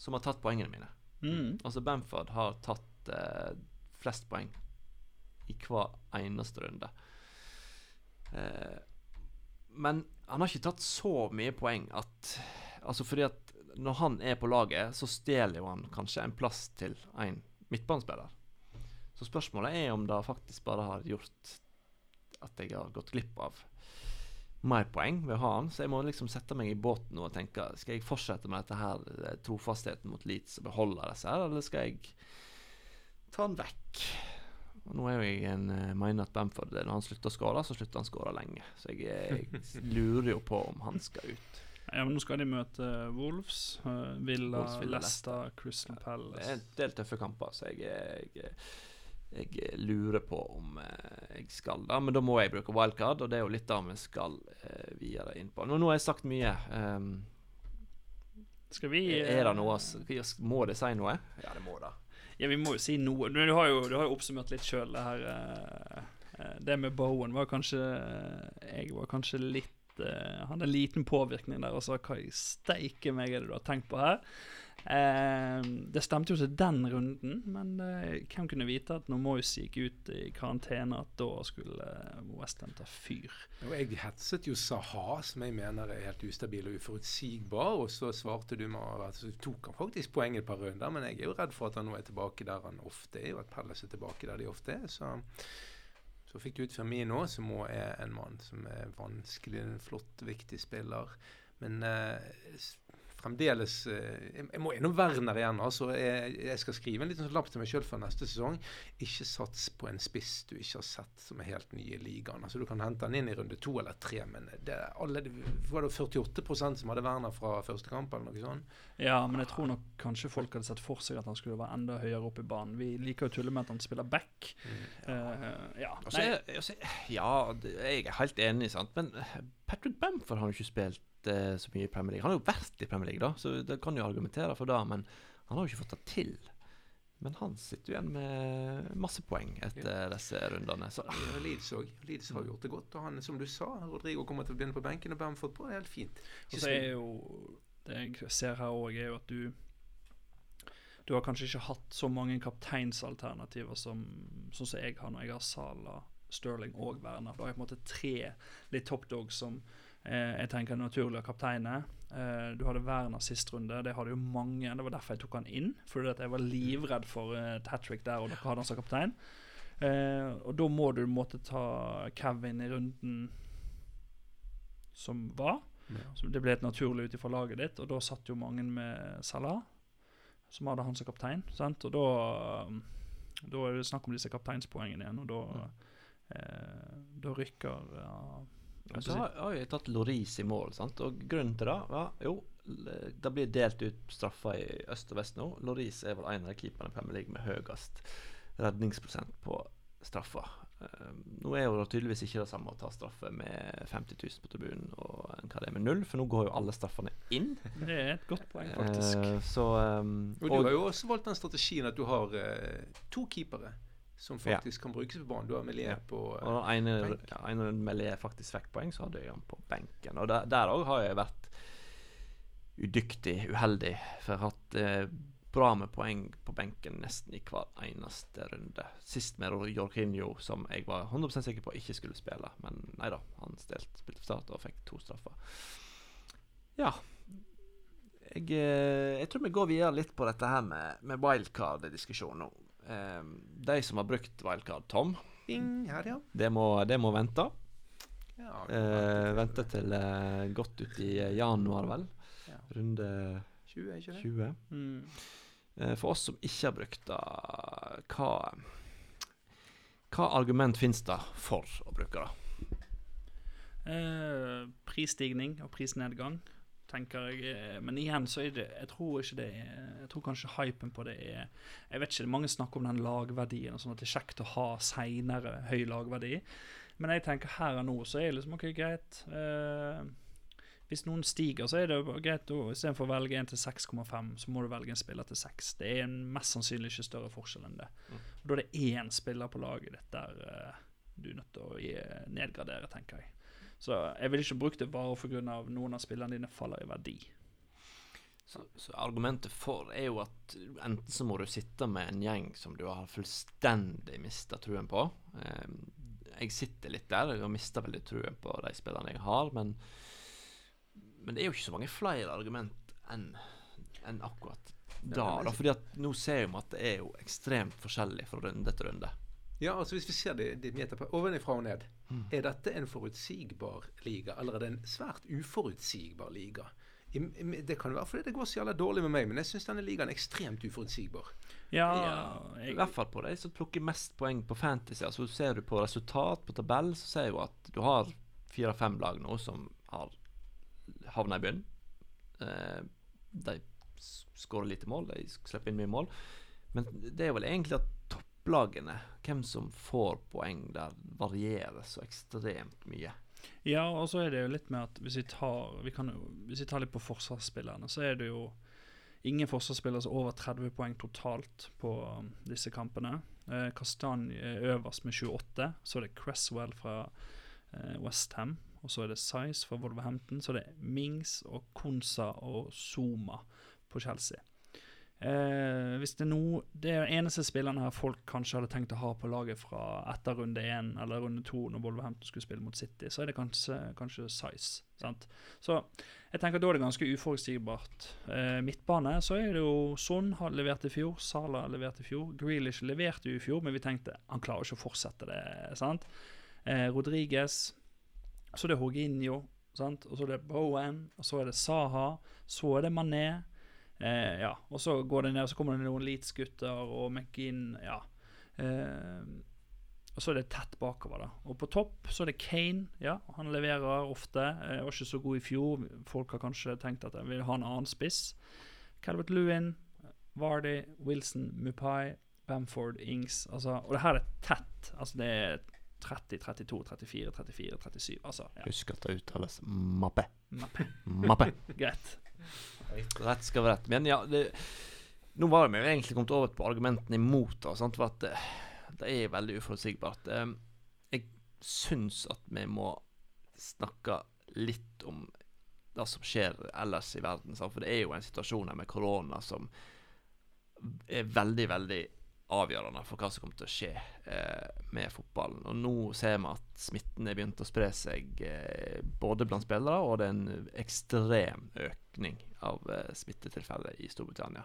Speaker 1: som har tatt poengene mine.
Speaker 2: Mm.
Speaker 1: Altså Bamford har tatt eh, flest poeng i hver eneste runde. Eh, men han har ikke tatt så mye poeng at Altså fordi at når han er på laget, så stjeler jo han kanskje en plass til en midtbanespiller. Så spørsmålet er om det faktisk bare har gjort at jeg har gått glipp av mer poeng ved å ha han. Så jeg må liksom sette meg i båten og tenke Skal jeg fortsette med dette her eh, trofastheten mot Leeds og beholde disse her, eller skal jeg ta han vekk? Og nå er jo jeg en eh, mener at Bamford Når han slutter å skåre, så slutter han å skåre lenge. Så jeg, jeg lurer jo på om han skal ut.
Speaker 2: Ja, men Nå skal de møte Wolves, eh, Villa,
Speaker 1: Wolves, Villa,
Speaker 2: Leicester, Crystal
Speaker 1: Det er en del tøffe kamper, så jeg, jeg, jeg lurer på om eh, jeg skal da. Men da må jeg bruke wildcard, og det er jo litt det vi skal eh, videre inn på. Nå, nå har jeg sagt mye. Um,
Speaker 2: Skal vi
Speaker 1: er det
Speaker 2: eh,
Speaker 1: noe Må det si noe? Ja, det må det.
Speaker 2: Ja, vi må jo si noe. Du, du, har, jo, du har jo oppsummert litt sjøl, det her eh, eh, Det med Bowen var kanskje Jeg var kanskje litt eh, Hadde en liten påvirkning der og sa hva i steike meg er det du har tenkt på her? Uh, det stemte jo til den runden, men uh, hvem kunne vite at når Moyes gikk ut i karantene, at da skulle uh, Westham ta fyr?
Speaker 3: Og jeg hetset jo Saha, som jeg mener er helt ustabil og uforutsigbar, og så svarte du med at så tok han faktisk poeng et par runder, men jeg er jo redd for at han nå er tilbake der han ofte er, og at Palace er tilbake der de ofte er. så... Så fikk du ut Firmino, som også er en mann som er vanskelig, en flott, viktig spiller. Men eh, fremdeles eh, Jeg, må innom Werner igjen. altså. Jeg, jeg skal skrive en liten sånn lapp til meg sjøl for neste sesong. Ikke sats på en spiss du ikke har sett som er helt ny i ligaen. Altså Du kan hente han inn i runde to eller tre, men det er alle, var det 48% som hadde Werner fra første kamp, eller noe sånt?
Speaker 2: Ja, men jeg tror nok kanskje folk hadde sett for seg at han skulle være enda høyere opp i banen. Vi liker jo å tulle med at han spiller back. Eh, ja.
Speaker 1: Altså, jeg, altså, ja, jeg er helt enig, sant. Men Patrick Bamford har jo ikke spilt eh, så mye i Premier League. Han har jo vært i Premier League, da, så det kan jo argumentere for det. Men han har jo ikke fått det til. Men han sitter jo igjen med masse poeng etter disse rundene. Så
Speaker 3: Ja, Leeds. Leeds har gjort det godt. Og han, som du sa, Rodrigo kommer til å begynne på benken, og Bamford på. Det er helt fint.
Speaker 2: Og så er jo Det jeg ser her òg, er jo at du Du har kanskje ikke hatt så mange kapteinsalternativer som sånn som jeg har når jeg har Sala, Sterling og Werner. Da har jeg på en måte tre litt top dogs som eh, jeg tenker er naturlig å kapteine. Eh, du hadde Werner sist runde, det hadde jo mange. Det var derfor jeg tok han inn. Fordi at jeg var livredd for eh, hat trick der, og dere hadde han som kaptein. Eh, og da må du måtte ta Kevin i runden som var. Så det ble et naturlig ut ifra laget ditt, og da satt jo mange med Salah, som hadde han som kaptein. Sant? Og da, da er det snakk om disse kapteinspoengene igjen, og da, eh, da rykker ja,
Speaker 1: så har, har jeg tatt Loris i mål, sant? og grunnen til det var jo det blir delt ut straffer i øst og vest nå. Loris er vel en av de keeperne i Premier League med høyest redningsprosent på straffer. Eh, nå er jo det tydeligvis ikke det samme å ta straffe med 50 000 på tribunen og hva det er med null, for nå går jo alle straffene inn.
Speaker 2: Det er et godt poeng, faktisk.
Speaker 1: Eh, så um,
Speaker 3: Og du har jo også valgt den strategien at du har uh, to keepere som
Speaker 1: Ja.
Speaker 3: faktisk kan brukes på banen. Du har Melier
Speaker 1: Ja.
Speaker 3: på eh,
Speaker 1: Og en,
Speaker 3: benk.
Speaker 1: ja, ene Melier faktisk fikk poeng, så hadde jeg han på benken. Og der- der òg har jeg vært udyktig, uheldig, for jeg har hatt eh, bra med poeng på benken nesten i hver eneste runde. Sist med Jorginho, som jeg var 100% sikker på ikke skulle spille. Men nei da, han stilt, spilte for start og fikk to straffer. Ja. Jeg, eh, jeg tror vi går videre litt på dette her med, med wildcard-diskusjonen nå. Eh, de som har brukt wildcard, Tom,
Speaker 3: Bing, her, ja.
Speaker 1: det må, det må vente.
Speaker 3: ja
Speaker 1: Eh, vente til eh, godt ut i eh, januar, vel.
Speaker 3: Ja.
Speaker 1: Runde
Speaker 3: 20, er ikke det?
Speaker 1: 20.
Speaker 2: Mm.
Speaker 1: Eh, for oss som ikke har brukt det, hva Hva argument finnes det for å bruke det?
Speaker 2: Eh, prisstigning og prisnedgang, tenker jeg. eh, Men igjen så er det Jeg tror ikke det er Jeg tror kanskje hypen på det er Jeg vet ikke, mange snakker om den lagverdien, og sånn at det er kjekt å ha seinere høy lagverdi. Men jeg tenker her og nå så er det liksom OK, greit. Eh, hvis noen stiger, så er det greit å istedenfor å velge en til 6,5, så må du velge en spiller til 6. Det er en mest sannsynlig ikke større forskjell enn det.
Speaker 1: Mm.
Speaker 2: Og da er det én spiller på laget ditt der eh, du er nødt til å nedgradere, tenker jeg. Så jeg ville ikke brukt det bare pga. noen av spillene dine faller i verdi.
Speaker 1: Så, så argumentet for er jo at enten så må du sitte med en gjeng som du har fullstendig mista truen på. Eh, jeg sitter litt der, og mista veldig truen på de spillene jeg har, men Men det er jo ikke så mange flere argument enn enn akkurat da. da fordi at nå ser vi at det er jo ekstremt forskjellig fra runde til runde.
Speaker 3: Ja, altså Hvis vi ser det, det meter på ovenifra og ned,
Speaker 1: Mm.
Speaker 3: er dette en forutsigbar liga, eller er det en svært uforutsigbar liga? I, i, det kan være fordi det går så jævla dårlig med meg, men jeg syns denne ligaen er ekstremt uforutsigbar.
Speaker 2: Ja,
Speaker 1: jeg, I hvert fall på de som plukker mest poeng på Fantasy. Altså Ser du på resultat på tabell, så ser du at du har fire-fem lag nå som har havna i bunnen. Eh, de skårer lite mål, de slipper inn mye mål. Men det er vel egentlig at topplagene, hvem som får poeng der, varierer så ekstremt mye.
Speaker 2: ja, og så er det jo litt med at hvis vi tar, vi jo- hvis vi tar litt på forsvarsspillerne, så er det jo ingen forsvarsspillere som over 30 poeng totalt på um, disse kampene. Eh, Kastanje er øverst med 28. Så er det Cresswell fra eh, Westham. Og så er det Size fra Wolverhampton. Så er det Mings og Konsa og Zuma på Chelsea. Eh, hvis det er noe Det er eneste spillerne her folk kanskje hadde tenkt å ha på laget fra etter runde én eller runde to, når Wolverhampton skulle spille mot City, så er det kanskje, kanskje Size. Sant? Så jeg tenker da er det ganske uforutsigbart. Eh, midtbane så er det jo Son har levert i fjor, Sala har levert i fjor. Grealish leverte jo i fjor, men vi tenkte han klarer ikke å fortsette det. sant? Eh, Rodriguez. Så det er Jorginho. sant? og så er det Bowen, og så er det Saha, så er det Mané. Eh, ja, og så går det ned, og så kommer det noen Leeds-gutter og McGinn, ja. Eh, og så er det tett bakover, da. Og på topp så er det Kane. Ja, han leverer ofte. Eh, var ikke så god i fjor. Folk har kanskje tenkt at jeg vil ha en annen spiss. Calvert Lewin, Vardy, Wilson, Mupai, Bamford, Ings. Altså, og det her er tett. Altså det er 30, 32, 34, 34, 37. Altså, ja.
Speaker 1: Husk at det uttales mappe.
Speaker 2: Mappe.
Speaker 1: Mappe.
Speaker 2: Greit.
Speaker 1: Rett skal være rett. Men ja, det, nå var vi jo egentlig kommet over på argumentene imot. Da, sant? For at det, det er veldig uforutsigbart. Eh, Jeg syns at vi må snakke litt om det som skjer ellers i verden. Sant? For det er jo en situasjon her med korona som er veldig, veldig avgjørende for hva som kommer til å skje eh, med fotballen. Og nå ser vi at smitten er begynt å spre seg eh, både blant spillere, og det er en ekstrem økning av eh, smittetilfeller i Storbritannia.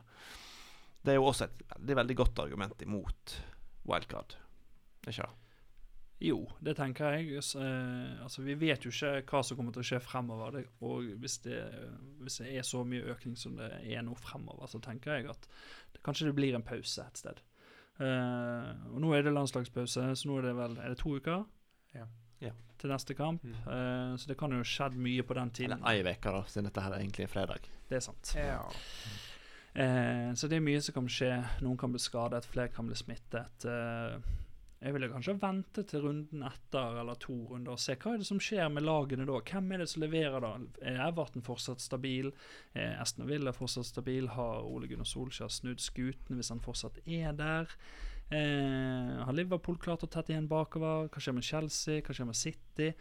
Speaker 1: Det er jo også et veldig, veldig godt argument imot wildcard. Ikke det?
Speaker 2: Jo, det tenker jeg. Eh, altså, vi vet jo ikke hva som kommer til å skje fremover. Og hvis det, hvis det er så mye økning som det er nå fremover, så tenker jeg at det, kanskje det blir en pause et sted. Eh, og nå er det landslagspause, så nå er det vel Er det to uker?
Speaker 3: Ja.
Speaker 1: Ja.
Speaker 2: Til neste kamp.
Speaker 3: Mm.
Speaker 2: Eh, så det kan jo skjedd mye på den tiden.
Speaker 1: Eller ei uke, da, siden dette her er egentlig en fredag.
Speaker 2: Det er sant.
Speaker 3: Ja.
Speaker 2: Eh, så det er mye som kan skje. Noen kan bli skadet, flere kan bli smittet. Eh, jeg ville kanskje vente til runden etter eller to runder og se hva er det som skjer med lagene da. Hvem er det som leverer da? Er Everton fortsatt stabil? Er Aston Villa fortsatt stabil? Har Ole Gunnar Solskjær snudd skuten hvis han fortsatt er der? Eh, har Liverpool klart å tette igjen bakover? Hva skjer med Chelsea? Hva skjer med City?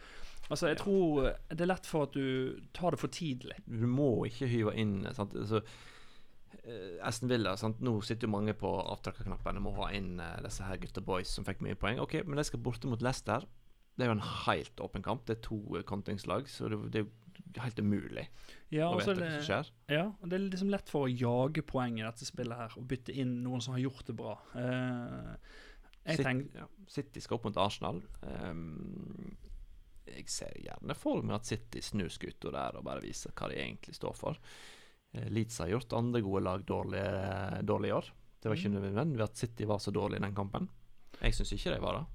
Speaker 2: Altså, jeg tror det er lett for at du tar det for tidlig.
Speaker 1: Du må ikke hyve inn sant? Altså, Aston Villa sant? Nå sitter jo mange på avtrekkerknappen og må ha inn eh, disse her gutta boys som fikk mye poeng. Ok, Men de skal borte mot Leicester. Det er jo en helt åpen kamp. Det er to eh, kontringslag, så det, det er jo helt umulig
Speaker 2: Ja,
Speaker 1: å
Speaker 2: og
Speaker 1: vite hva som skjer.
Speaker 2: Ja, og det er liksom lett for å jage poeng i dette spillet her, og bytte inn noen som har gjort det bra. Uh,
Speaker 1: City, ja, City skal opp mot Arsenal. Um, jeg ser gjerne for meg at City snur skuta der og bare viser hva de egentlig står for. Eh, Leeds har gjort andre gode lag dårlig, dårlig i år. Det var ikke nødvendig at City var så dårlig i den kampen. Jeg syns ikke de var det.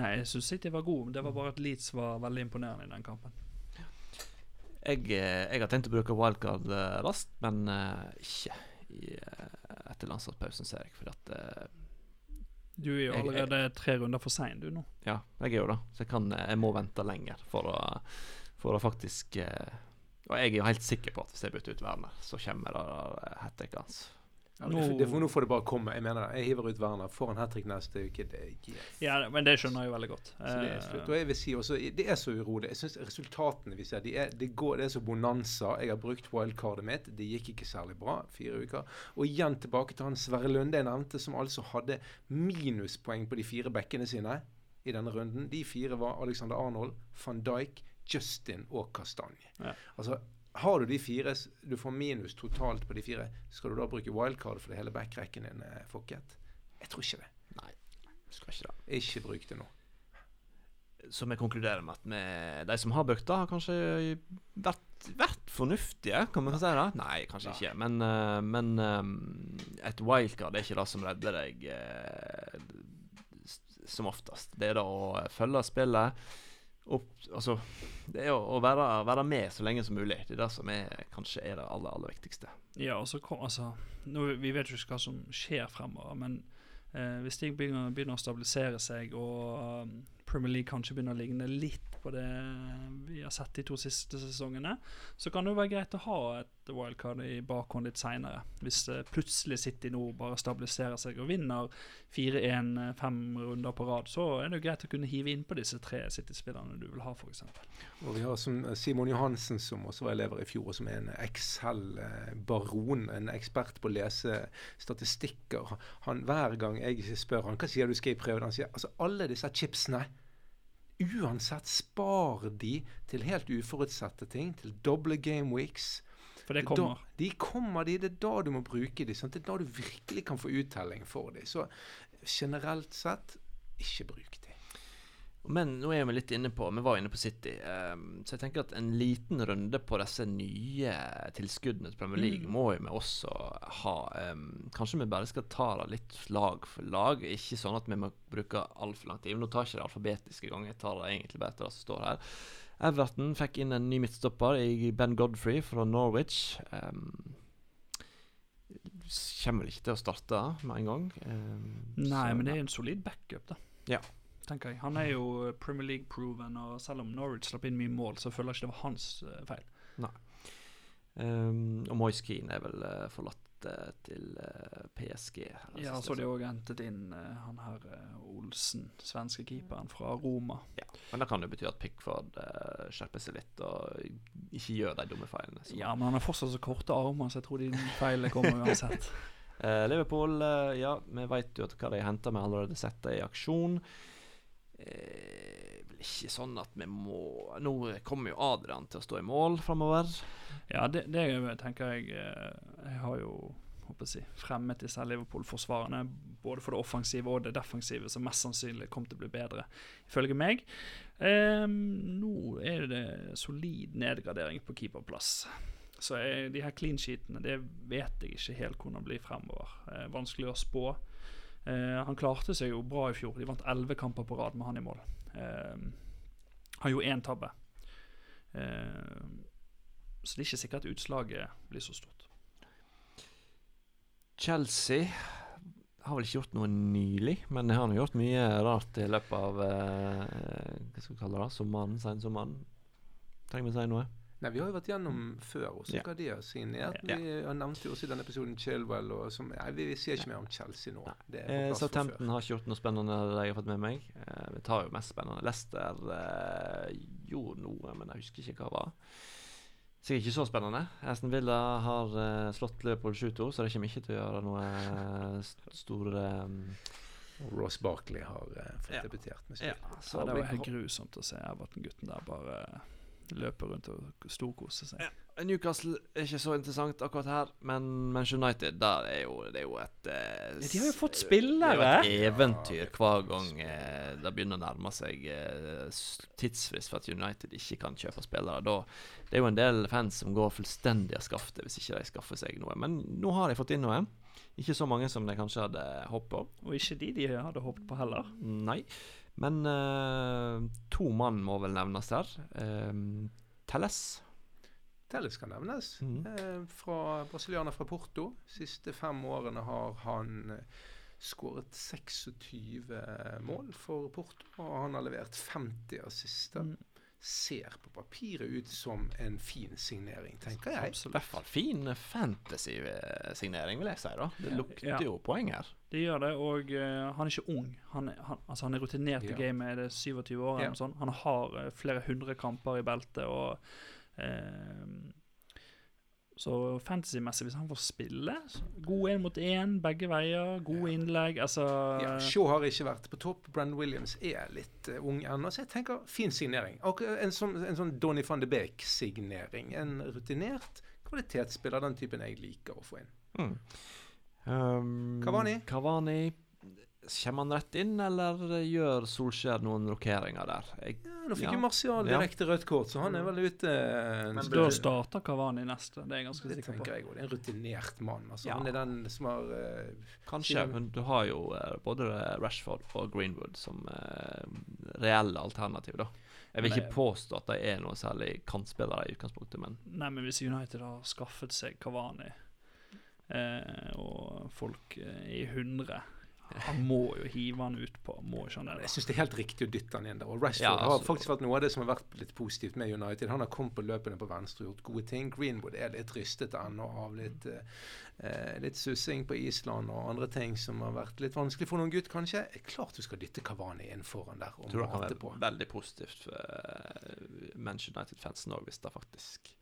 Speaker 2: Nei, jeg syns City var god, det var bare at Leeds var veldig imponerende i den kampen.
Speaker 1: Jeg, eh, jeg har tenkt å bruke wildcard eh, raskt, men ikke i, etter landslagspausen, ser jeg. For at
Speaker 2: Du er jo
Speaker 1: Jeg- jeg-
Speaker 2: allerede tre runder for sein, du nå.
Speaker 1: Ja, jeg er jo det. Så jeg, kan, jeg må vente lenger for å, for å faktisk eh, Og jeg er jo helt sikker på at hvis jeg bytter ut Werner, så kommer det hat trick hans.
Speaker 3: Ja, det, for nå får det bare komme. Jeg mener. Jeg hiver ut Werner. Får han hat trick neste uke. Det, er yes.
Speaker 2: Ja, men det skjønner jeg jo veldig godt.
Speaker 3: Så det er slutt. Og jeg vil si også, Det er så urolig. Jeg synes Resultatene vi ser, de er, det, går, det er så bonanza. Jeg har brukt wildcardet mitt. Det gikk ikke særlig bra. Fire uker. Og igjen tilbake til han Sverre Lunde jeg nevnte, som altså hadde minuspoeng på de fire bekkene sine i denne runden. De fire var Alexander Arnold, van Dijk, Justin og Kastanje.
Speaker 2: Ja.
Speaker 3: Altså, har du de fire, du får minus totalt på de fire, skal du da bruke wildcard fordi hele backrekken din er fucket? Jeg tror ikke det.
Speaker 1: Nei, skal ikke det.
Speaker 3: Ikke bruk det nå.
Speaker 1: Så vi konkluderer med at vi, de som har brukt det, har kanskje vært, vært fornuftige, kan man si det? Nei, kanskje ikke. Men, eh, men eh, et wildcard er ikke det som redder deg eh, som oftest. Det er da å følge spillet. Opp, altså, det er å, være, være med så lenge som mulig. Det er det som er, kanskje er det aller, aller viktigste.
Speaker 2: Ja, og så kom, altså, nå, Vi vet jo ikke hva som skjer fremover, men eh, hvis ting begynner, begynner å stabilisere seg, og um, Premier League kanskje begynner å ligne litt på det vi har sett de to siste sesongene, så kan det jo være greit å ha et wildcard i bakhånd litt seinere. Hvis eh, plutselig City nå bare stabiliserer seg og vinner 4-1 eh, fem runder på rad, så er det jo greit å kunne hive inn på disse tre City-spillerne du vil ha, f.eks.
Speaker 3: Og vi har som Simon Johansen, som også var elever i fjor, som er en Excel-baron, en ekspert på å lese statistikker. Han, hver gang jeg spør han, hva sier du skal i prøven, han sier altså alle disse chipsene Uansett, spar de til helt uforutsette ting, til doble game weeks.
Speaker 2: For det
Speaker 3: Da, de kommer, de. Det er da du må bruke de. Sant? Det er da du virkelig kan få uttelling for de. Så generelt sett, ikke bruk de.
Speaker 1: Men nå er vi litt inne på Vi var inne på City. ehm, så jeg tenker at en liten runde på disse nye tilskuddene til Premier League
Speaker 2: Mm.
Speaker 1: må jo vi også ha. ehm, kanskje vi bare skal ta det litt lag for lag. Ikke sånn at vi må bruke altfor lang tid. Nå tar jeg ikke det alfabetiske gang, jeg tar det egentlig bare etter det som står her. Everton fikk inn en ny midtstopper i Ben Godfrey fra Norwich. Um, kommer vel ikke til å starte med en gang. Um,
Speaker 2: Nei,
Speaker 1: så-
Speaker 2: men det er en solid backup, da.
Speaker 1: Ja.
Speaker 2: Tenker jeg. Han er jo Premier League-proven, og selv om Norwich slapp inn mye mål, så føler jeg ikke det var hans uh, feil.
Speaker 1: Um, og Moise Keane er vel uh, forlatt eh, til eh, PSG.
Speaker 2: Ja, så de òg hentet inn eh, han her eh, Olsen, svenske keeperen fra Roma.
Speaker 1: ja. Men det kan jo bety at Pickford skjerper seg litt og ikke gjør de dumme feilene. Så.
Speaker 2: Ja, men han har fortsatt så korte armer, så jeg tror de feilene kommer uansett.
Speaker 1: uh, Liverpool, uh, ja, vi vet jo hva de henter. Vi har allerede sett det i aksjon. Vel ikke sånn at vi må Nå kommer jo Adrian til å stå i mål framover.
Speaker 2: Ja, det, det tenker jeg eh, Jeg har jo håper jeg, fremmet disse Liverpool-forsvarene både for det offensive og det defensive, som mest sannsynlig kommer til å bli bedre, ifølge meg. Eh, nå er det solid nedgradering på keeperplass. Så jeg, de her clean sheetene det vet jeg ikke helt hvordan blir fremover. Eh, vanskelig å spå. Eh, han klarte seg jo bra i fjor. De vant elleve kamper på rad med han i mål. Eh, han gjorde én tabbe. Eh, så det er ikke sikkert at utslaget blir så stort.
Speaker 1: Chelsea har vel ikke gjort noe nylig, men de har gjort mye rart i løpet av eh, Hva skal vi kalle det? Sommeren? Sensommeren? Trenger vi si noe?
Speaker 3: Nei, Vi har jo vært gjennom før også
Speaker 1: Ja.
Speaker 3: hva de har signert.
Speaker 1: Ja.
Speaker 3: Vi har nevnte jo også i denne episoden Chilwell. Og som, nei, vi, vi sier ikke mer om Chelsea nå. Det
Speaker 1: Eh. Southampton har ikke gjort noe spennende det jeg har fått med meg. Eh, vi tar jo mest spennende. Leicester eh, gjorde noe, men jeg husker ikke hva det var. Sikkert ikke så spennende. Aston Villa har eh, slått Liverpool 7-2, så det kommer ikke til å gjøre noe st- store um,
Speaker 3: Ross Barkley har eh, fått
Speaker 1: Ja.
Speaker 3: debutert med
Speaker 1: Ja,
Speaker 3: spill.
Speaker 1: så
Speaker 2: det var helt grusomt å se Everton-gutten der bare løpe rundt og storkose seg.
Speaker 1: Newcastle er ikke så interessant akkurat her, men Manchester United der er jo, det er jo et eh,
Speaker 2: De har jo fått spillere.
Speaker 1: Det er jo et eventyr hver gang eh, det begynner å nærme seg eh, tidsfrist for at United ikke kan kjøpe spillere. Da, det er jo en del fans som går fullstendig av skaftet hvis ikke de skaffer seg noe. Men nå har de fått inn noe. Ikke så mange som de kanskje hadde håpet på.
Speaker 2: Og ikke de de hadde håpet på heller.
Speaker 1: Nei. Men eh, to mann må vel nevnes der. Um, Telles.
Speaker 3: Telles kan nevnes.
Speaker 1: Mm.
Speaker 3: Eh, fra brasilianer fra Porto. siste fem årene har han eh, skåret 26 mål for Porto, og han har levert 50 assister.
Speaker 2: Mm.
Speaker 3: Ser på papiret ut som en fin signering, tenker jeg.
Speaker 1: I hvert fall fin fantasy-signering, vil jeg si. da Det lukter
Speaker 2: Ja.
Speaker 1: jo poeng her.
Speaker 2: Det gjør det, og uh, han er ikke ung. Han, han, altså han er rutinert i
Speaker 3: Ja.
Speaker 2: gamet, er det 27 år eller
Speaker 3: Ja.
Speaker 2: noe sånt. Han har uh, flere hundre kamper i beltet, og eh, Så fantasy-messig, hvis han får spille God én mot én, begge veier, gode innlegg Altså
Speaker 3: Ja, Shaw har ikke vært på topp. Brenn Williams er litt uh, ung ennå, så jeg tenker fin signering. Og en sånn, en sånn Donny van de Beek-signering. En rutinert kvalitetsspiller, den typen jeg liker å få inn.
Speaker 1: Mm. Um,
Speaker 3: Cavani?
Speaker 1: Cavani Kommer han rett inn, eller gjør Solskjær noen rokeringer der? Jeg,
Speaker 3: Ja, nå fikk
Speaker 1: Ja.
Speaker 3: jo Martial
Speaker 1: Ja.
Speaker 3: direkte rødt kort, så han er vel ute Men
Speaker 2: Så
Speaker 3: stund.
Speaker 2: da starter Kavani neste, det er jeg ganske
Speaker 3: Det
Speaker 2: sikker på.
Speaker 3: Jeg, det er En rutinert mann. Altså,
Speaker 1: Ja.
Speaker 3: Han er den som har uh,
Speaker 1: kanskje, men du har jo uh, både Rashford og Greenwood som uh, reelle alternativ, da. Jeg vil ikke påstå at de er noe særlig kantspillere i utgangspunktet, men
Speaker 2: Nei, men hvis United har skaffet seg Kavani, eh, og folk eh, i hundre Han må jo hive han ut på, må ikke han det?
Speaker 3: Jeg syns det er helt riktig å dytte han inn der. Og Rashford
Speaker 1: Ja,
Speaker 3: har
Speaker 1: altså-
Speaker 3: faktisk vært noe av det som har vært litt positivt med United. Han har kommet på løpene på venstre og gjort gode ting. Greenwood er litt rystet ennå av litt, eh, litt sussing på Island og andre ting som har vært litt vanskelig for noen gutt, kanskje. Er klart du skal dytte Kavani inn foran der og
Speaker 1: tror det kan
Speaker 3: mate
Speaker 1: være
Speaker 3: på.
Speaker 1: veldig positivt for uh, Manchester United-fansen òg, hvis det faktisk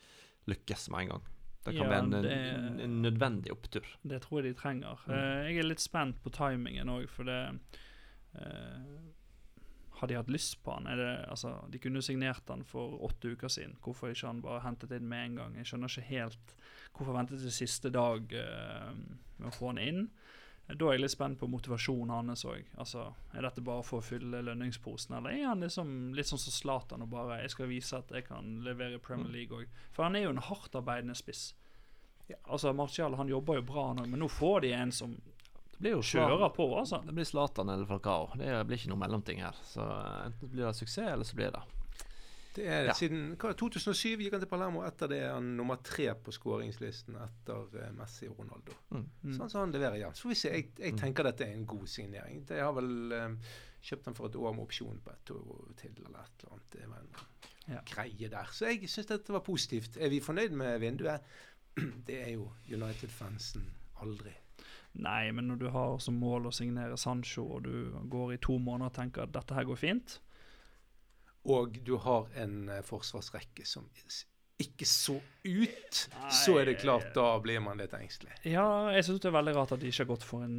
Speaker 1: lykkes med en gang. Det kan
Speaker 2: Ja,
Speaker 1: være en,
Speaker 2: det-
Speaker 1: en, en nødvendig opptur.
Speaker 2: Det tror jeg de trenger.
Speaker 1: Mm.
Speaker 2: Eh, jeg er litt spent på timingen òg, for det eh, Har de hatt lyst på han? Det, altså, de kunne signert han for åtte uker siden. Hvorfor ikke han bare hentet inn med en gang? Jeg skjønner ikke helt hvorfor ventet til siste dag eh, med å få han inn. Da er jeg litt spent på motivasjonen hans òg. Altså, er dette bare for å fylle lønningsposen, eller er han liksom litt sånn som Zlatan og bare 'Jeg skal vise at jeg kan levere i Premier League òg'. For han er jo en hardtarbeidende spiss.
Speaker 3: Ja.
Speaker 2: Altså, Martial han jobber jo bra nå, men nå får de en som
Speaker 1: Det blir jo
Speaker 2: kjører på, altså.
Speaker 1: Det blir Zlatan eller Falcao. Det blir ikke noe mellomting her. Så enten blir det suksess, eller så blir det
Speaker 3: Det er
Speaker 1: Ja.
Speaker 3: Siden hva, 2007 gikk han til Palermo. Etter det er han nummer tre på skåringslisten etter eh, Messi og Ronaldo.
Speaker 1: mm.
Speaker 2: Mm.
Speaker 3: Sånn som han leverer igjen. Så får vi se. Jeg, jeg
Speaker 1: Mm.
Speaker 3: tenker dette er en god signering. Jeg har vel eh, kjøpt den for et år med opsjon på et år til, eller et eller annet. Det var en
Speaker 2: Ja.
Speaker 3: greie der. Så jeg syns dette var positivt. Er vi fornøyd med vinduet? Det er jo United-fansen aldri.
Speaker 2: Nei, men når du har som mål å signere Sancho, og du går i to måneder og tenker at dette her går fint
Speaker 3: Og du har en eh, forsvarsrekke som ikke så ut,
Speaker 2: Nei.
Speaker 3: så er det klart, da blir man litt engstelig.
Speaker 2: Ja, jeg syns det er veldig rart at de ikke har gått for en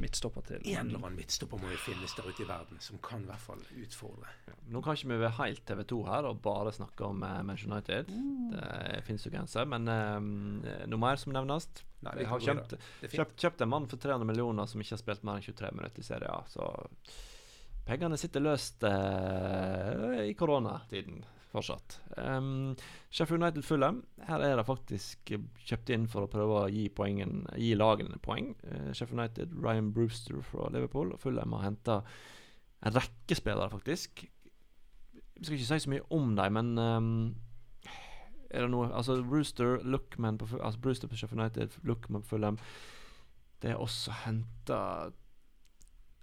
Speaker 2: midtstopper til.
Speaker 3: En eller annen midtstopper må jo finnes der ute i verden som kan i hvert fall utfordre.
Speaker 1: Nå kan ikke vi være helt TV 2 her og bare snakke om uh, Manchester United. Det finnes jo grenser. Men eh, noe mer som nevnes?
Speaker 3: Nei,
Speaker 1: Vi har kjøpt, kjøpt, kjøpt en mann for 300 millioner som ikke har spilt mer enn 23 minutter i Serie A. Så pengene sitter løst eh, i koronatiden fortsatt. Um, Sheffield United Fulham. Her er det faktisk kjøpt inn for å prøve å gi, poengen, gi lagene poeng. Eh, Sheffield United, Ryan Brewster fra Liverpool. Og Fulham har henta en rekke spillere, faktisk. Vi skal ikke si så mye om dem, men um, er det noe Altså Brewster, Lookman på, altså Brewster på Sheffield United, Lookman på Fulham. Det er også henta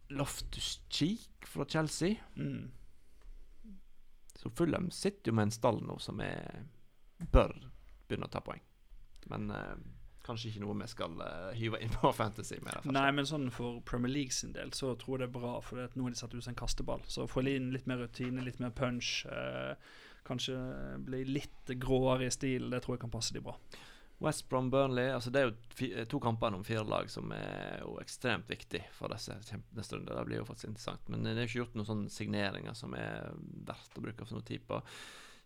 Speaker 1: Loftus Cheek fra Chelsea.
Speaker 2: Mm.
Speaker 1: Så Fulham sitter jo med en stall nå som er bør begynne å ta poeng. Men uh, kanskje ikke noe vi skal uh, hive inn på Fantasy med. det.
Speaker 2: Nei, men sånn for Premier League sin del så tror jeg det er bra, for nå har de satt ut en kasteball. Så få inn litt mer rutine, litt mer punch. Uh, kanskje bli litt gråere i stil. Det tror jeg kan passe de bra.
Speaker 1: West Brom Burnley altså Det er jo to kamper om fire lag som er jo ekstremt viktig for disse neste runde. Det blir jo faktisk interessant. Men det er ikke gjort noen sånne signeringer som er verdt å bruke for noe tid på.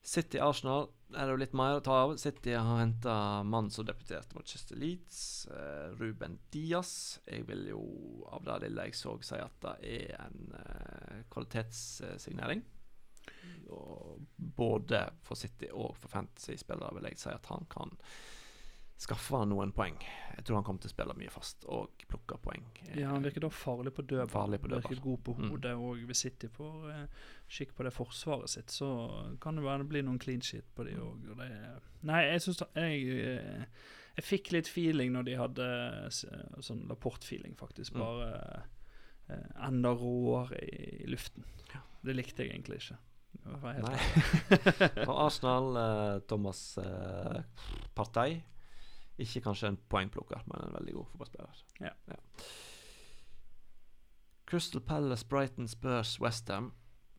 Speaker 1: City Arsenal er det jo litt mer å ta av. City har henta mann som deputerte mot Chester Leeds, eh, Ruben Diaz. Jeg vil jo av det lille jeg så, si at det er en eh, kvalitetssignering. Og både for City og for Fantasy-spillere vil jeg si at han kan skaffe noen poeng. Jeg tror han kommer til å spille mye fast og plukke poeng.
Speaker 2: Ja, Han virker da farlig på dødball.
Speaker 1: Farlig på dødball.
Speaker 2: Virker god på
Speaker 1: Mm.
Speaker 2: hodet. Og hvis City får eh, skikk på det forsvaret sitt, så kan det være det blir noen clean shit på de òg. Nei, jeg syns jeg, eh, jeg fikk litt feeling når de hadde sånn Lapport-feeling, faktisk.
Speaker 1: Mm.
Speaker 2: Bare eh, enda råere i, i luften.
Speaker 1: Ja.
Speaker 2: Det likte jeg egentlig ikke.
Speaker 1: Nei. Og Arsenal, eh, Thomas eh, Partey. Ikke kanskje en poengplukker, men en veldig god fotballspiller.
Speaker 2: Ja.
Speaker 1: Crystal Palace, Brighton, Spurs, Westham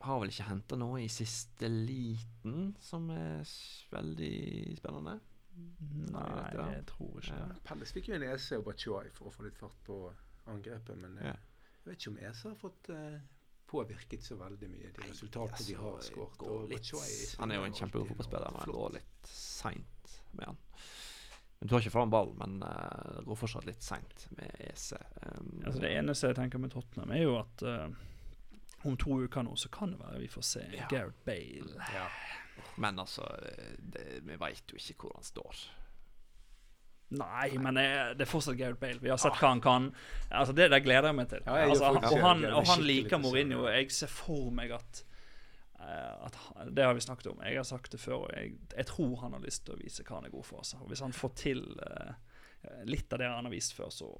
Speaker 1: har vel ikke henta noe i siste liten som er veldig spennende.
Speaker 2: Nei,
Speaker 1: Nei
Speaker 2: jeg tror ikke
Speaker 1: Ja.
Speaker 3: Palace fikk jo en EC og Bachuay for å få litt fart på angrepet, men eh,
Speaker 1: Ja.
Speaker 3: jeg vet ikke om EC har fått uh, påvirket så veldig mye de resultatene de har
Speaker 1: Altså,
Speaker 3: skåret.
Speaker 1: litt-
Speaker 3: Batshuayi
Speaker 1: Han er jo en kjempegod fotballspiller, men det går litt seint med han. Du tar ikke fram ballen, men uh, det går fortsatt litt seint med EC. Um,
Speaker 2: Altså Det eneste jeg tenker med Tottenham, er jo at uh, om to uker nå så kan det være vi får se
Speaker 1: Ja.
Speaker 2: Gareth Bale.
Speaker 3: Ja.
Speaker 1: Men altså, det, vi veit jo ikke hvor han står.
Speaker 2: Nei, men jeg, det er fortsatt Gareth Bale. Vi har sett hva han kan. Altså Det der gleder jeg meg til.
Speaker 3: Ja, jeg
Speaker 2: altså, han, og, han, og han liker Mourinho. Jeg ser for meg at, eh, at han- Det har vi snakket om. Jeg har sagt det før, og jeg, jeg tror han har lyst til å vise hva han er god for. Så. Og Hvis han får til eh, litt av det han har vist før, så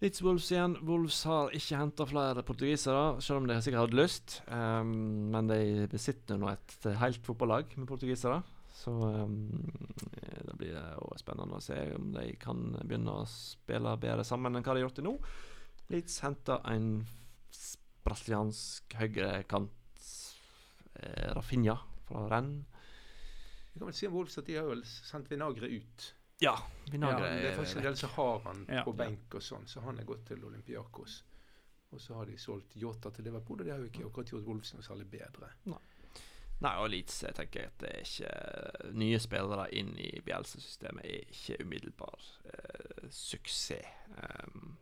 Speaker 1: Leeds Wolves igjen. Wolves har ikke henta flere portugisere, selv om de sikkert hadde lyst. Um, men de besitter nå et helt fotballag med portugisere. Så um, det blir jo spennende å se om de kan begynne å spille bedre sammen enn hva de har gjort til nå. Leeds henter en brasiliansk høyrekant, eh, Rafinha fra Renn.
Speaker 3: Vi kan vel si om Wolves at de har vel sendt Vinagre ut.
Speaker 1: Ja, Vinagre
Speaker 3: Ja, det er faktisk en del som har han
Speaker 2: Ja.
Speaker 3: på benk og sånn, så han er gått til Olympiakos. Og så har de solgt Yota til Liverpool, og det har jo ikke akkurat gjort Wolves noe særlig bedre.
Speaker 1: Nei, og Leeds jeg tenker at det er ikke Nye spillere inn i Bjelsa-systemet er ikke umiddelbar eh, suksess. Um,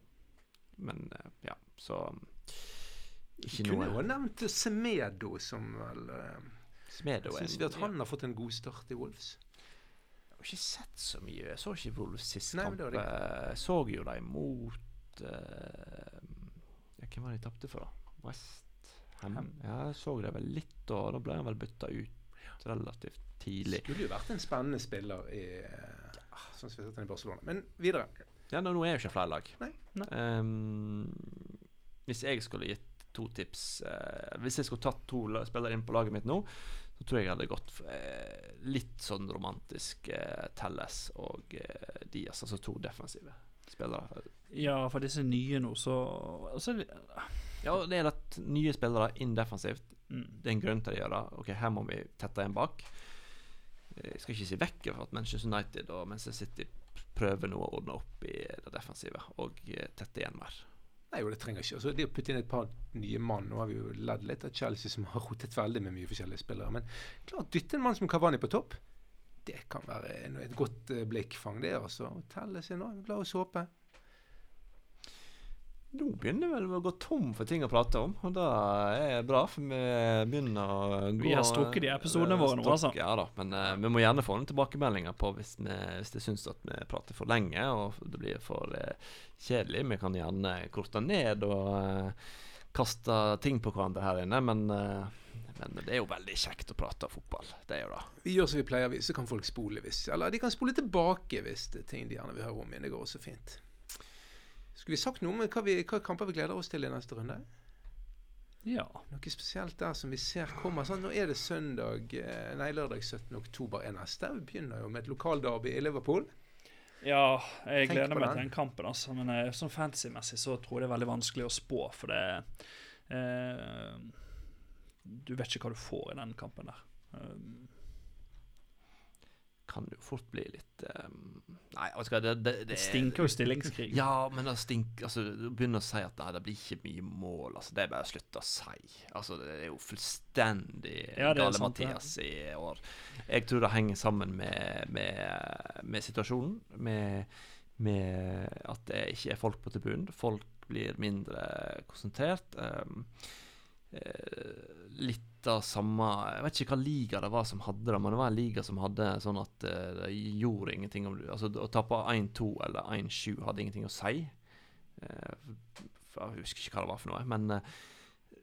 Speaker 1: men eh, ja, så Ikke
Speaker 3: Kunne jo
Speaker 1: ha
Speaker 3: nevnt Semedo, som vel uh,
Speaker 1: Smedo
Speaker 3: Syns vi at han har fått en god start i Wolves?
Speaker 1: Jeg har ikke sett så mye. Jeg så ikke Wolves sist
Speaker 3: Nei,
Speaker 1: kamp.
Speaker 3: det det.
Speaker 1: Eh, Jeg så jo dem mot uh, Hvem var de tapte for, da? West Ham? Ja, jeg så det vel litt, og da ble han vel bytta ut relativt tidlig.
Speaker 3: Skulle jo vært en spennende spiller i uh, Sånn som vi har sett han i Barcelona. Men videre.
Speaker 1: Ja, nå, nå er jo ikke flere lag.
Speaker 3: Nei,
Speaker 2: nei.
Speaker 1: Um, hvis jeg skulle gitt to tips eh, Hvis jeg skulle tatt to spillere inn på laget mitt nå, så tror jeg jeg hadde gått for eh, litt sånn romantisk eh, Telles og eh, Diaz, altså to defensive spillere.
Speaker 2: Ja, for disse nye nå, så, altså,
Speaker 1: Ja, det er at nye spillere inn defensivt.
Speaker 2: mm.
Speaker 1: Det er en grunn til å gjøre. Ok, her må vi tette igjen bak. Eh, Jeg skal ikke si vekk fra at Manchester United og Manchester City prøver nå å ordne opp i det defensive og eh, tette igjen mer.
Speaker 3: Nei, jo, det trenger ikke. Altså, det å putte inn et par nye mann Nå har vi jo ledd litt av Chelsea, som har rotet veldig med mye forskjellige spillere. Men klart, dytte en mann som Kavani på topp, det kan være et godt eh, blikkfang, det. altså. Telle seg nå. La oss håpe.
Speaker 1: Nå begynner vi vel å gå tom for ting å prate om, og det er bra, for vi begynner å gå
Speaker 2: Vi har strukket de episodene
Speaker 1: eh,
Speaker 2: våre nå, altså.
Speaker 1: Ja da, men uh, vi må gjerne få noen tilbakemeldinger på hvis, vi, hvis de syns at vi prater for lenge og det blir for uh, kjedelig. Vi kan gjerne korte ned og uh, kaste ting på hverandre her inne, men, men det er jo veldig kjekt å prate fotball. Det er jo det.
Speaker 3: Vi gjør som vi pleier, så kan folk spole hvis Eller de kan spole tilbake hvis det er ting de gjerne vil høre om igjen. Det går også fint. Skulle vi sagt noe om hva, vi, hva kamper vi gleder oss til i neste runde?
Speaker 2: Ja.
Speaker 3: Noe spesielt der som vi ser kommer. Sånn, nå er det søndag, eh, nei lørdag 17. oktober er neste. Vi begynner jo med et lokalderby i Liverpool.
Speaker 2: Ja, jeg
Speaker 3: Tenk
Speaker 2: gleder meg
Speaker 3: den.
Speaker 2: til den kampen, altså. Men eh, sånn fantasy-messig så tror jeg det er veldig vanskelig å spå, for det eh, Du vet ikke hva du får i den kampen der. Um,
Speaker 1: Kan jo fort bli litt eh, Nei, det, det, det,
Speaker 2: det stinker jo stillingskrig.
Speaker 1: Ja, men det stinker Altså, begynner å si at nei, det blir ikke mye mål. Altså, Det er bare å slutte å si. Altså, Det er jo fullstendig
Speaker 2: Ja, er
Speaker 1: gale
Speaker 2: sant, det.
Speaker 1: Mathias i år. Jeg tror det henger sammen med, med, med situasjonen. Med, med at det ikke er folk på tribunen. Folk blir mindre konsentrert. Um, eh, litt av samme Jeg vet ikke hva liga det var som hadde det, men det var en liga som hadde sånn at eh, det gjorde ingenting om du Altså å tape 1-2 eller 1-7 hadde ingenting å si. Eh, jeg husker ikke hva det var for noe, men eh,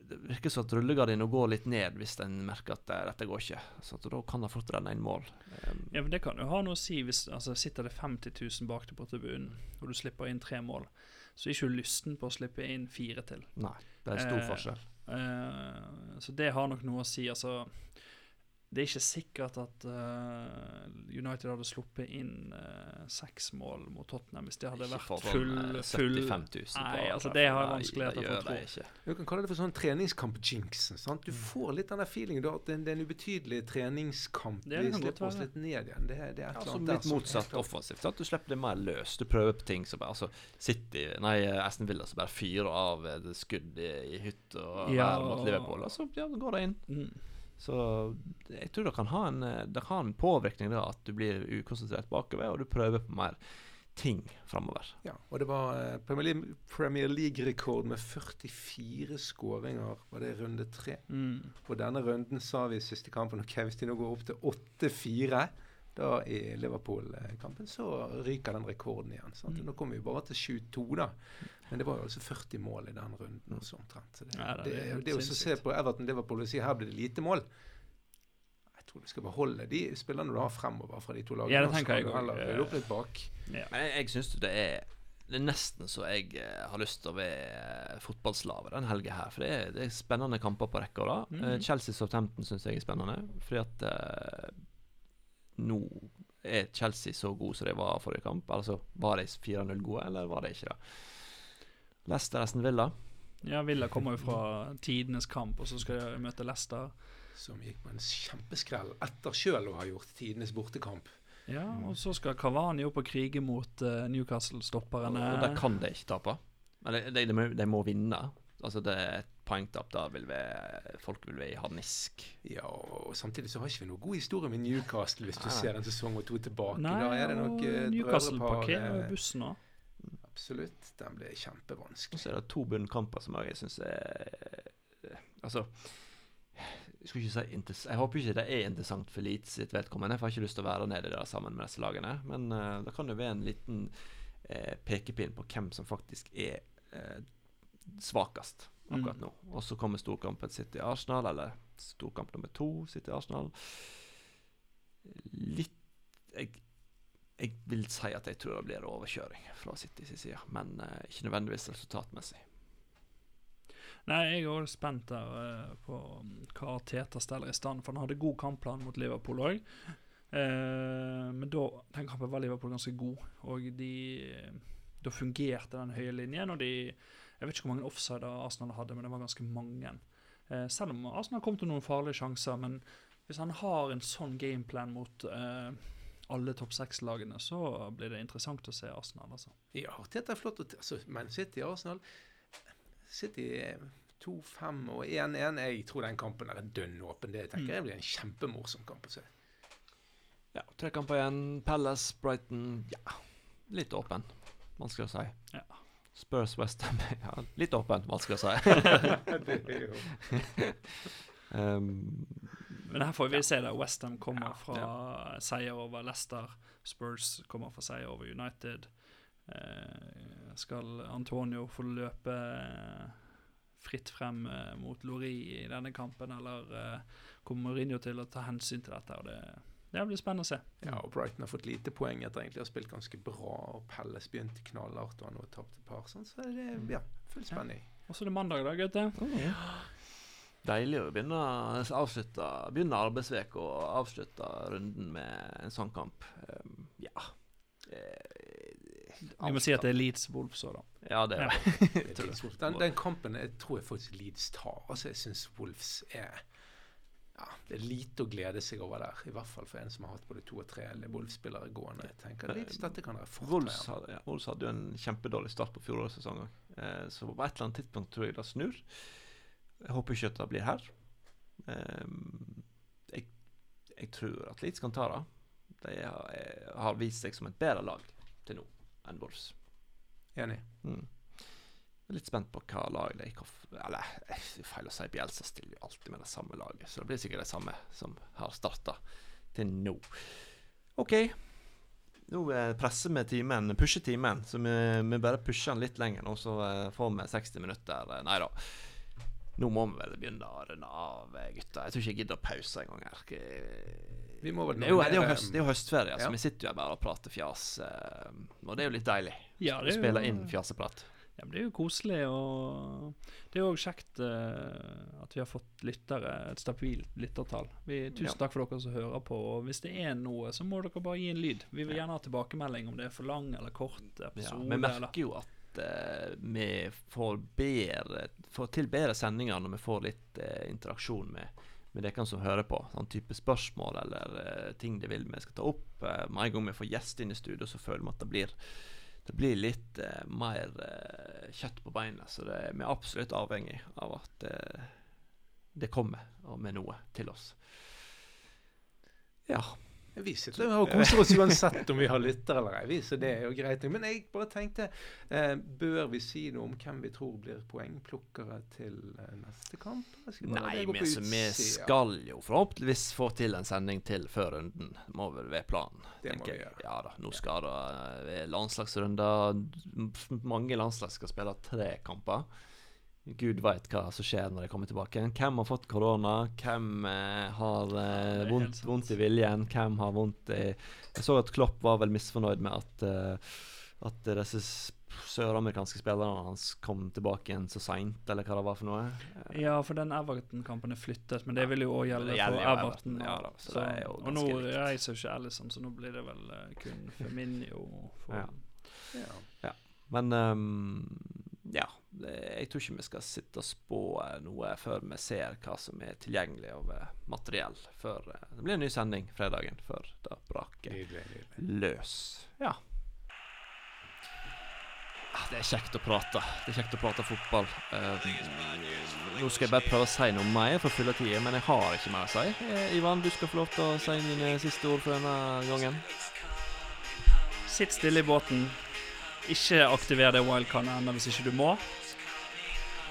Speaker 1: det virker som at rullegardina går litt ned hvis en merker at dette går ikke. Så da kan det fort renne inn mål.
Speaker 2: Ja, men Det kan jo ha noe å si hvis altså, sitter det 50 000 bak deg på tribunen, og du slipper inn tre mål. Så er ikke du lysten på å slippe inn fire til.
Speaker 1: nei, det er stor
Speaker 2: Eh,
Speaker 1: forskjell.
Speaker 2: Eh, så det har nok noe å si. Altså, det er ikke sikkert at uh, United hadde sluppet inn uh, seks mål mot Tottenham hvis det hadde
Speaker 1: Ikke
Speaker 2: vært full,
Speaker 1: eh,
Speaker 2: full
Speaker 1: 75 000 på
Speaker 2: Nei, altså, det har jeg vanskeligheter for å tro.
Speaker 3: Du kan kalle det for sånn treningskamp-jinxen. sant? Du får litt den der feelingen da, at det, det er en ubetydelig treningskamp.
Speaker 2: Det
Speaker 3: Vi slipper oss litt ned igjen. Det, det er et der
Speaker 1: litt motsatt offensivt. Sant? Du slipper det mer løs. Du prøver på ting som bare altså, City Nei, Aston Villa som bare fyrer av skudd i, i hytt og
Speaker 2: Ja.
Speaker 1: vær mot Liverpool. Og så ja, går det inn.
Speaker 2: Mm.
Speaker 1: Så jeg tror det kan ha en det kan ha en påvirkning da at du blir ukonsentrert bakover, og du prøver på mer ting framover.
Speaker 3: Ja, og det var eh, Premier League- Premier League-rekord med 44 skåringer. Var det runde tre?
Speaker 2: Mm.
Speaker 3: Og denne runden sa vi i siste kampen Ok, hvis de nå går opp til 8-4 da i Liverpool-kampen, så ryker den rekorden igjen. Sant?
Speaker 2: Mm.
Speaker 3: Nå kommer vi bare til 7-2, da. Men det var jo altså 40 mål i den runden også, omtrent. Så det,
Speaker 2: Ja, det
Speaker 3: det, det, det å se på Everton-Liverpool og si her blir det lite mål Jeg tror du skal beholde de spillerne du har fremover fra de to lagene.
Speaker 2: Ja, det tenker jeg også.
Speaker 3: heller rydde opp litt bak.
Speaker 2: Ja.
Speaker 1: Men jeg, jeg syns det er det er nesten så jeg eh, har lyst til å være fotballslave den helga her. For det er, det er spennende kamper på rekke og rad.
Speaker 2: Mm.
Speaker 1: Eh, Chelsea-Southampton syns jeg er spennende. Fordi at eh, nå er Chelsea så gode som de var forrige kamp. Altså, Var de 4-0 gode, eller var de ikke det? Leicester Aston Villa.
Speaker 2: ja, Villa kommer jo fra tidenes kamp, og så skal de møte Leicester.
Speaker 3: Som gikk på en kjempeskrell etter sjøl å ha gjort tidenes bortekamp.
Speaker 2: Ja, og så skal Cavani opp og krige mot
Speaker 1: uh,
Speaker 2: Newcastle-stopperne.
Speaker 1: og der kan de ikke tape. Men de, de, de, må, de må vinne. Altså, det er et poengtap. Da vil vi, folk vil være i harnisk.
Speaker 3: Ja, og samtidig så har ikke vi noe god historie med Newcastle, hvis du
Speaker 1: Nei.
Speaker 3: ser en sesong og to tilbake.
Speaker 2: Nei,
Speaker 3: da er det nok
Speaker 2: og
Speaker 3: eh,
Speaker 2: Newcastle parkerer
Speaker 3: eh,
Speaker 2: bussen òg.
Speaker 3: Absolutt. Den
Speaker 1: blir
Speaker 3: kjempevanskelig.
Speaker 1: Og så er det to bunnkamper som jeg syns er Altså jeg, ikke si jeg håper ikke det er interessant for Leeds sitt vedkommende. For jeg har ikke lyst til å være nede der sammen med disse lagene. Men uh, det kan jo være en liten uh, pekepinn på hvem som faktisk er uh, svakest akkurat
Speaker 2: Mm.
Speaker 1: nå. Og så kommer storkampen City-Arsenal, eller storkamp nummer to City-Arsenal. Litt jeg, jeg vil si at jeg tror det blir overkjøring fra City sin side, men uh, ikke nødvendigvis resultatmessig.
Speaker 2: Nei, jeg er også spent der uh, på um, hva Teta steller i stand, for han hadde god kampplan mot Liverpool òg. Uh, men da, den kampen var Liverpool ganske god, og de Da fungerte den høye linjen, og de Jeg vet ikke hvor mange offside Arsenal hadde, men det var ganske mange. Eh, selv om Arsenal kom til noen farlige sjanser, men hvis han har en sånn gameplan mot eh, alle topp seks-lagene, så blir det interessant å se Arsenal, altså.
Speaker 3: Ja, det er flott. Altså, men City Arsenal City er 2-5 og 1-1. Jeg tror den kampen er dønn åpen. Det tenker
Speaker 2: Mm.
Speaker 3: jeg blir en kjempemorsom kamp å se.
Speaker 1: Ja, Tre kamper igjen. Palace, Brighton Ja, litt åpen. Vanskelig å si.
Speaker 2: Ja.
Speaker 1: Spurs, Westham ja, Litt åpen, vanskelig å si. um,
Speaker 2: Men her får vi se det. Westham kommer
Speaker 1: Ja,
Speaker 2: fra seier over Leicester. Spurs kommer fra seier over United. Eh, skal Antonio få løpe eh, fritt frem eh, mot Lori i denne kampen, eller eh, kommer Mourinho til å ta hensyn til dette? Og det, det blir spennende å se.
Speaker 3: Ja, og Brighton har fått lite poeng etter egentlig å ha spilt ganske bra. Og Pelles begynte knallhardt og har nå tapt et par. Sånn, så det ja, full spenning.
Speaker 2: Og så er det mandag, da, gutter.
Speaker 1: Deilig å begynne, avslutte, begynne arbeidsveka og avslutte runden med en sånn kamp. Um, ja. Eh,
Speaker 2: Vi må si at det er Leeds Wolves òg, da.
Speaker 1: Ja, det er det.
Speaker 3: Den, den kampen jeg tror jeg faktisk Leeds tar. Altså, jeg syns Wolves er ja, Det er lite å glede seg over der. I hvert fall for en som har hatt både to og tre Wolves-spillere gående. Jeg tenker Leeds, dette kan dere fort.
Speaker 1: Wolves hadde, ja, Wolves hadde jo en kjempedårlig start på fjorårets sesong òg. Eh, så på et eller annet tidspunkt tror jeg det snur. Jeg håper ikke at det blir her. Ehm, jeg, jeg tror at Leeds kan ta det. De har, eh, vist seg som et bedre lag til nå enn Wolves.
Speaker 3: Enig.
Speaker 1: Mm. Litt spent på hva lag de Eller eh, feil å si, Bjelsa stiller jo alltid med det samme laget, så det blir sikkert det samme som har starta til nå. OK. Nå eh, presser vi timen, pusher timen, så vi, vi bare pusher den litt lenger nå, så får vi 60 minutter. Nei da. Nå må vi vel begynne å runde av, eh, gutter. Jeg tror ikke jeg gidder å pause engang her.
Speaker 3: Vi må vel
Speaker 1: Det er jo, det er høst, det er jo høstferie, så vi sitter jo her bare og prater fjas. eh, og det er jo litt deilig
Speaker 2: Ja,
Speaker 1: å spille inn fjaseprat.
Speaker 2: Ja, men Det er jo koselig, og det er jo kjekt uh, at vi har fått lyttere, et stabilt lyttertall. Vi, tusen
Speaker 1: Ja.
Speaker 2: takk for dere som hører på. og Hvis det er noe, så må dere bare gi en lyd. Vi vil gjerne ha tilbakemelding om det er for lang eller kort
Speaker 1: Ja,
Speaker 2: episode.
Speaker 1: vi
Speaker 2: eller
Speaker 1: merker jo at eh, vi får, bedre, får til bedre sendinger når vi får litt eh, interaksjon med, med dere som hører på. Sånn type spørsmål eller eh, ting de vil vi skal ta opp. Med en gang vi får gjester inn i studio, så føler vi at det blir, det blir litt eh, mer eh, kjøtt på beinet. Så det, vi er absolutt avhengig av at eh, det kommer med noe til oss. Ja.
Speaker 3: Vi sitter og koser oss uansett om vi har lyttere eller ei, så det er jo greit. Men jeg bare tenkte, eh, bør vi si noe om hvem vi tror blir poengplukkere til eh, neste kamp?
Speaker 1: Nei,
Speaker 3: men
Speaker 1: vi, så vi skal jo forhåpentligvis få til en sending til før runden. Må vel være planen.
Speaker 3: Det må vi gjøre.
Speaker 1: Ja da, nå skal det eh, være landslagsrunder. Mange landslag skal spille tre kamper. Gud veit hva som skjer når de kommer tilbake. Hvem har fått korona? Hvem eh, har eh, vondt, vondt i viljen? Hvem har vondt i Jeg så at Klopp var vel misfornøyd med at eh, At disse søramerikanske spillerne hans kom tilbake igjen så seint, eller hva det var for noe. Eh,
Speaker 2: Ja, for den Everton-kampen er flyttet, men det vil jo òg gjelde for Everton.
Speaker 1: Ja da, så
Speaker 2: så, og nå
Speaker 1: likt.
Speaker 2: reiser jo ikke Ellison, så nå blir det vel eh, kun Feminio. For,
Speaker 1: Ja.
Speaker 3: Ja.
Speaker 1: Men um, ja. Jeg tror ikke vi skal sitte og spå eh, noe før vi ser hva som er tilgjengelig av eh, materiell. Før, eh, det blir en ny sending fredagen før det braker løs. Ja. Ah, Det er kjekt å prate. Det er kjekt å prate fotball. Eh, nå skal jeg bare prøve å si noe mer for å fylle tida, men jeg har ikke mer å si. Eh, Ivan, du skal få lov til å si dine siste ord for denne gangen.
Speaker 2: Sitt stille i båten. Ikke aktiver det wildcardet ennå hvis ikke du må.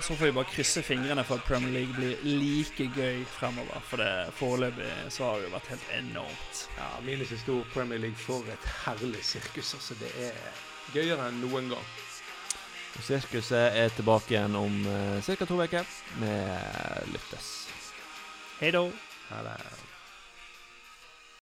Speaker 2: Så får vi bare krysse fingrene for at Premier League blir like gøy fremover. For det foreløpig så har det jo vært helt enormt.
Speaker 3: Ja, minus siste stor. Premier League for et herlig sirkus. Altså, det er gøyere enn noen gang.
Speaker 1: Sirkuset er tilbake igjen om uh, ca. to uker. Vi lyttes.
Speaker 2: Hei da.
Speaker 3: Ha det.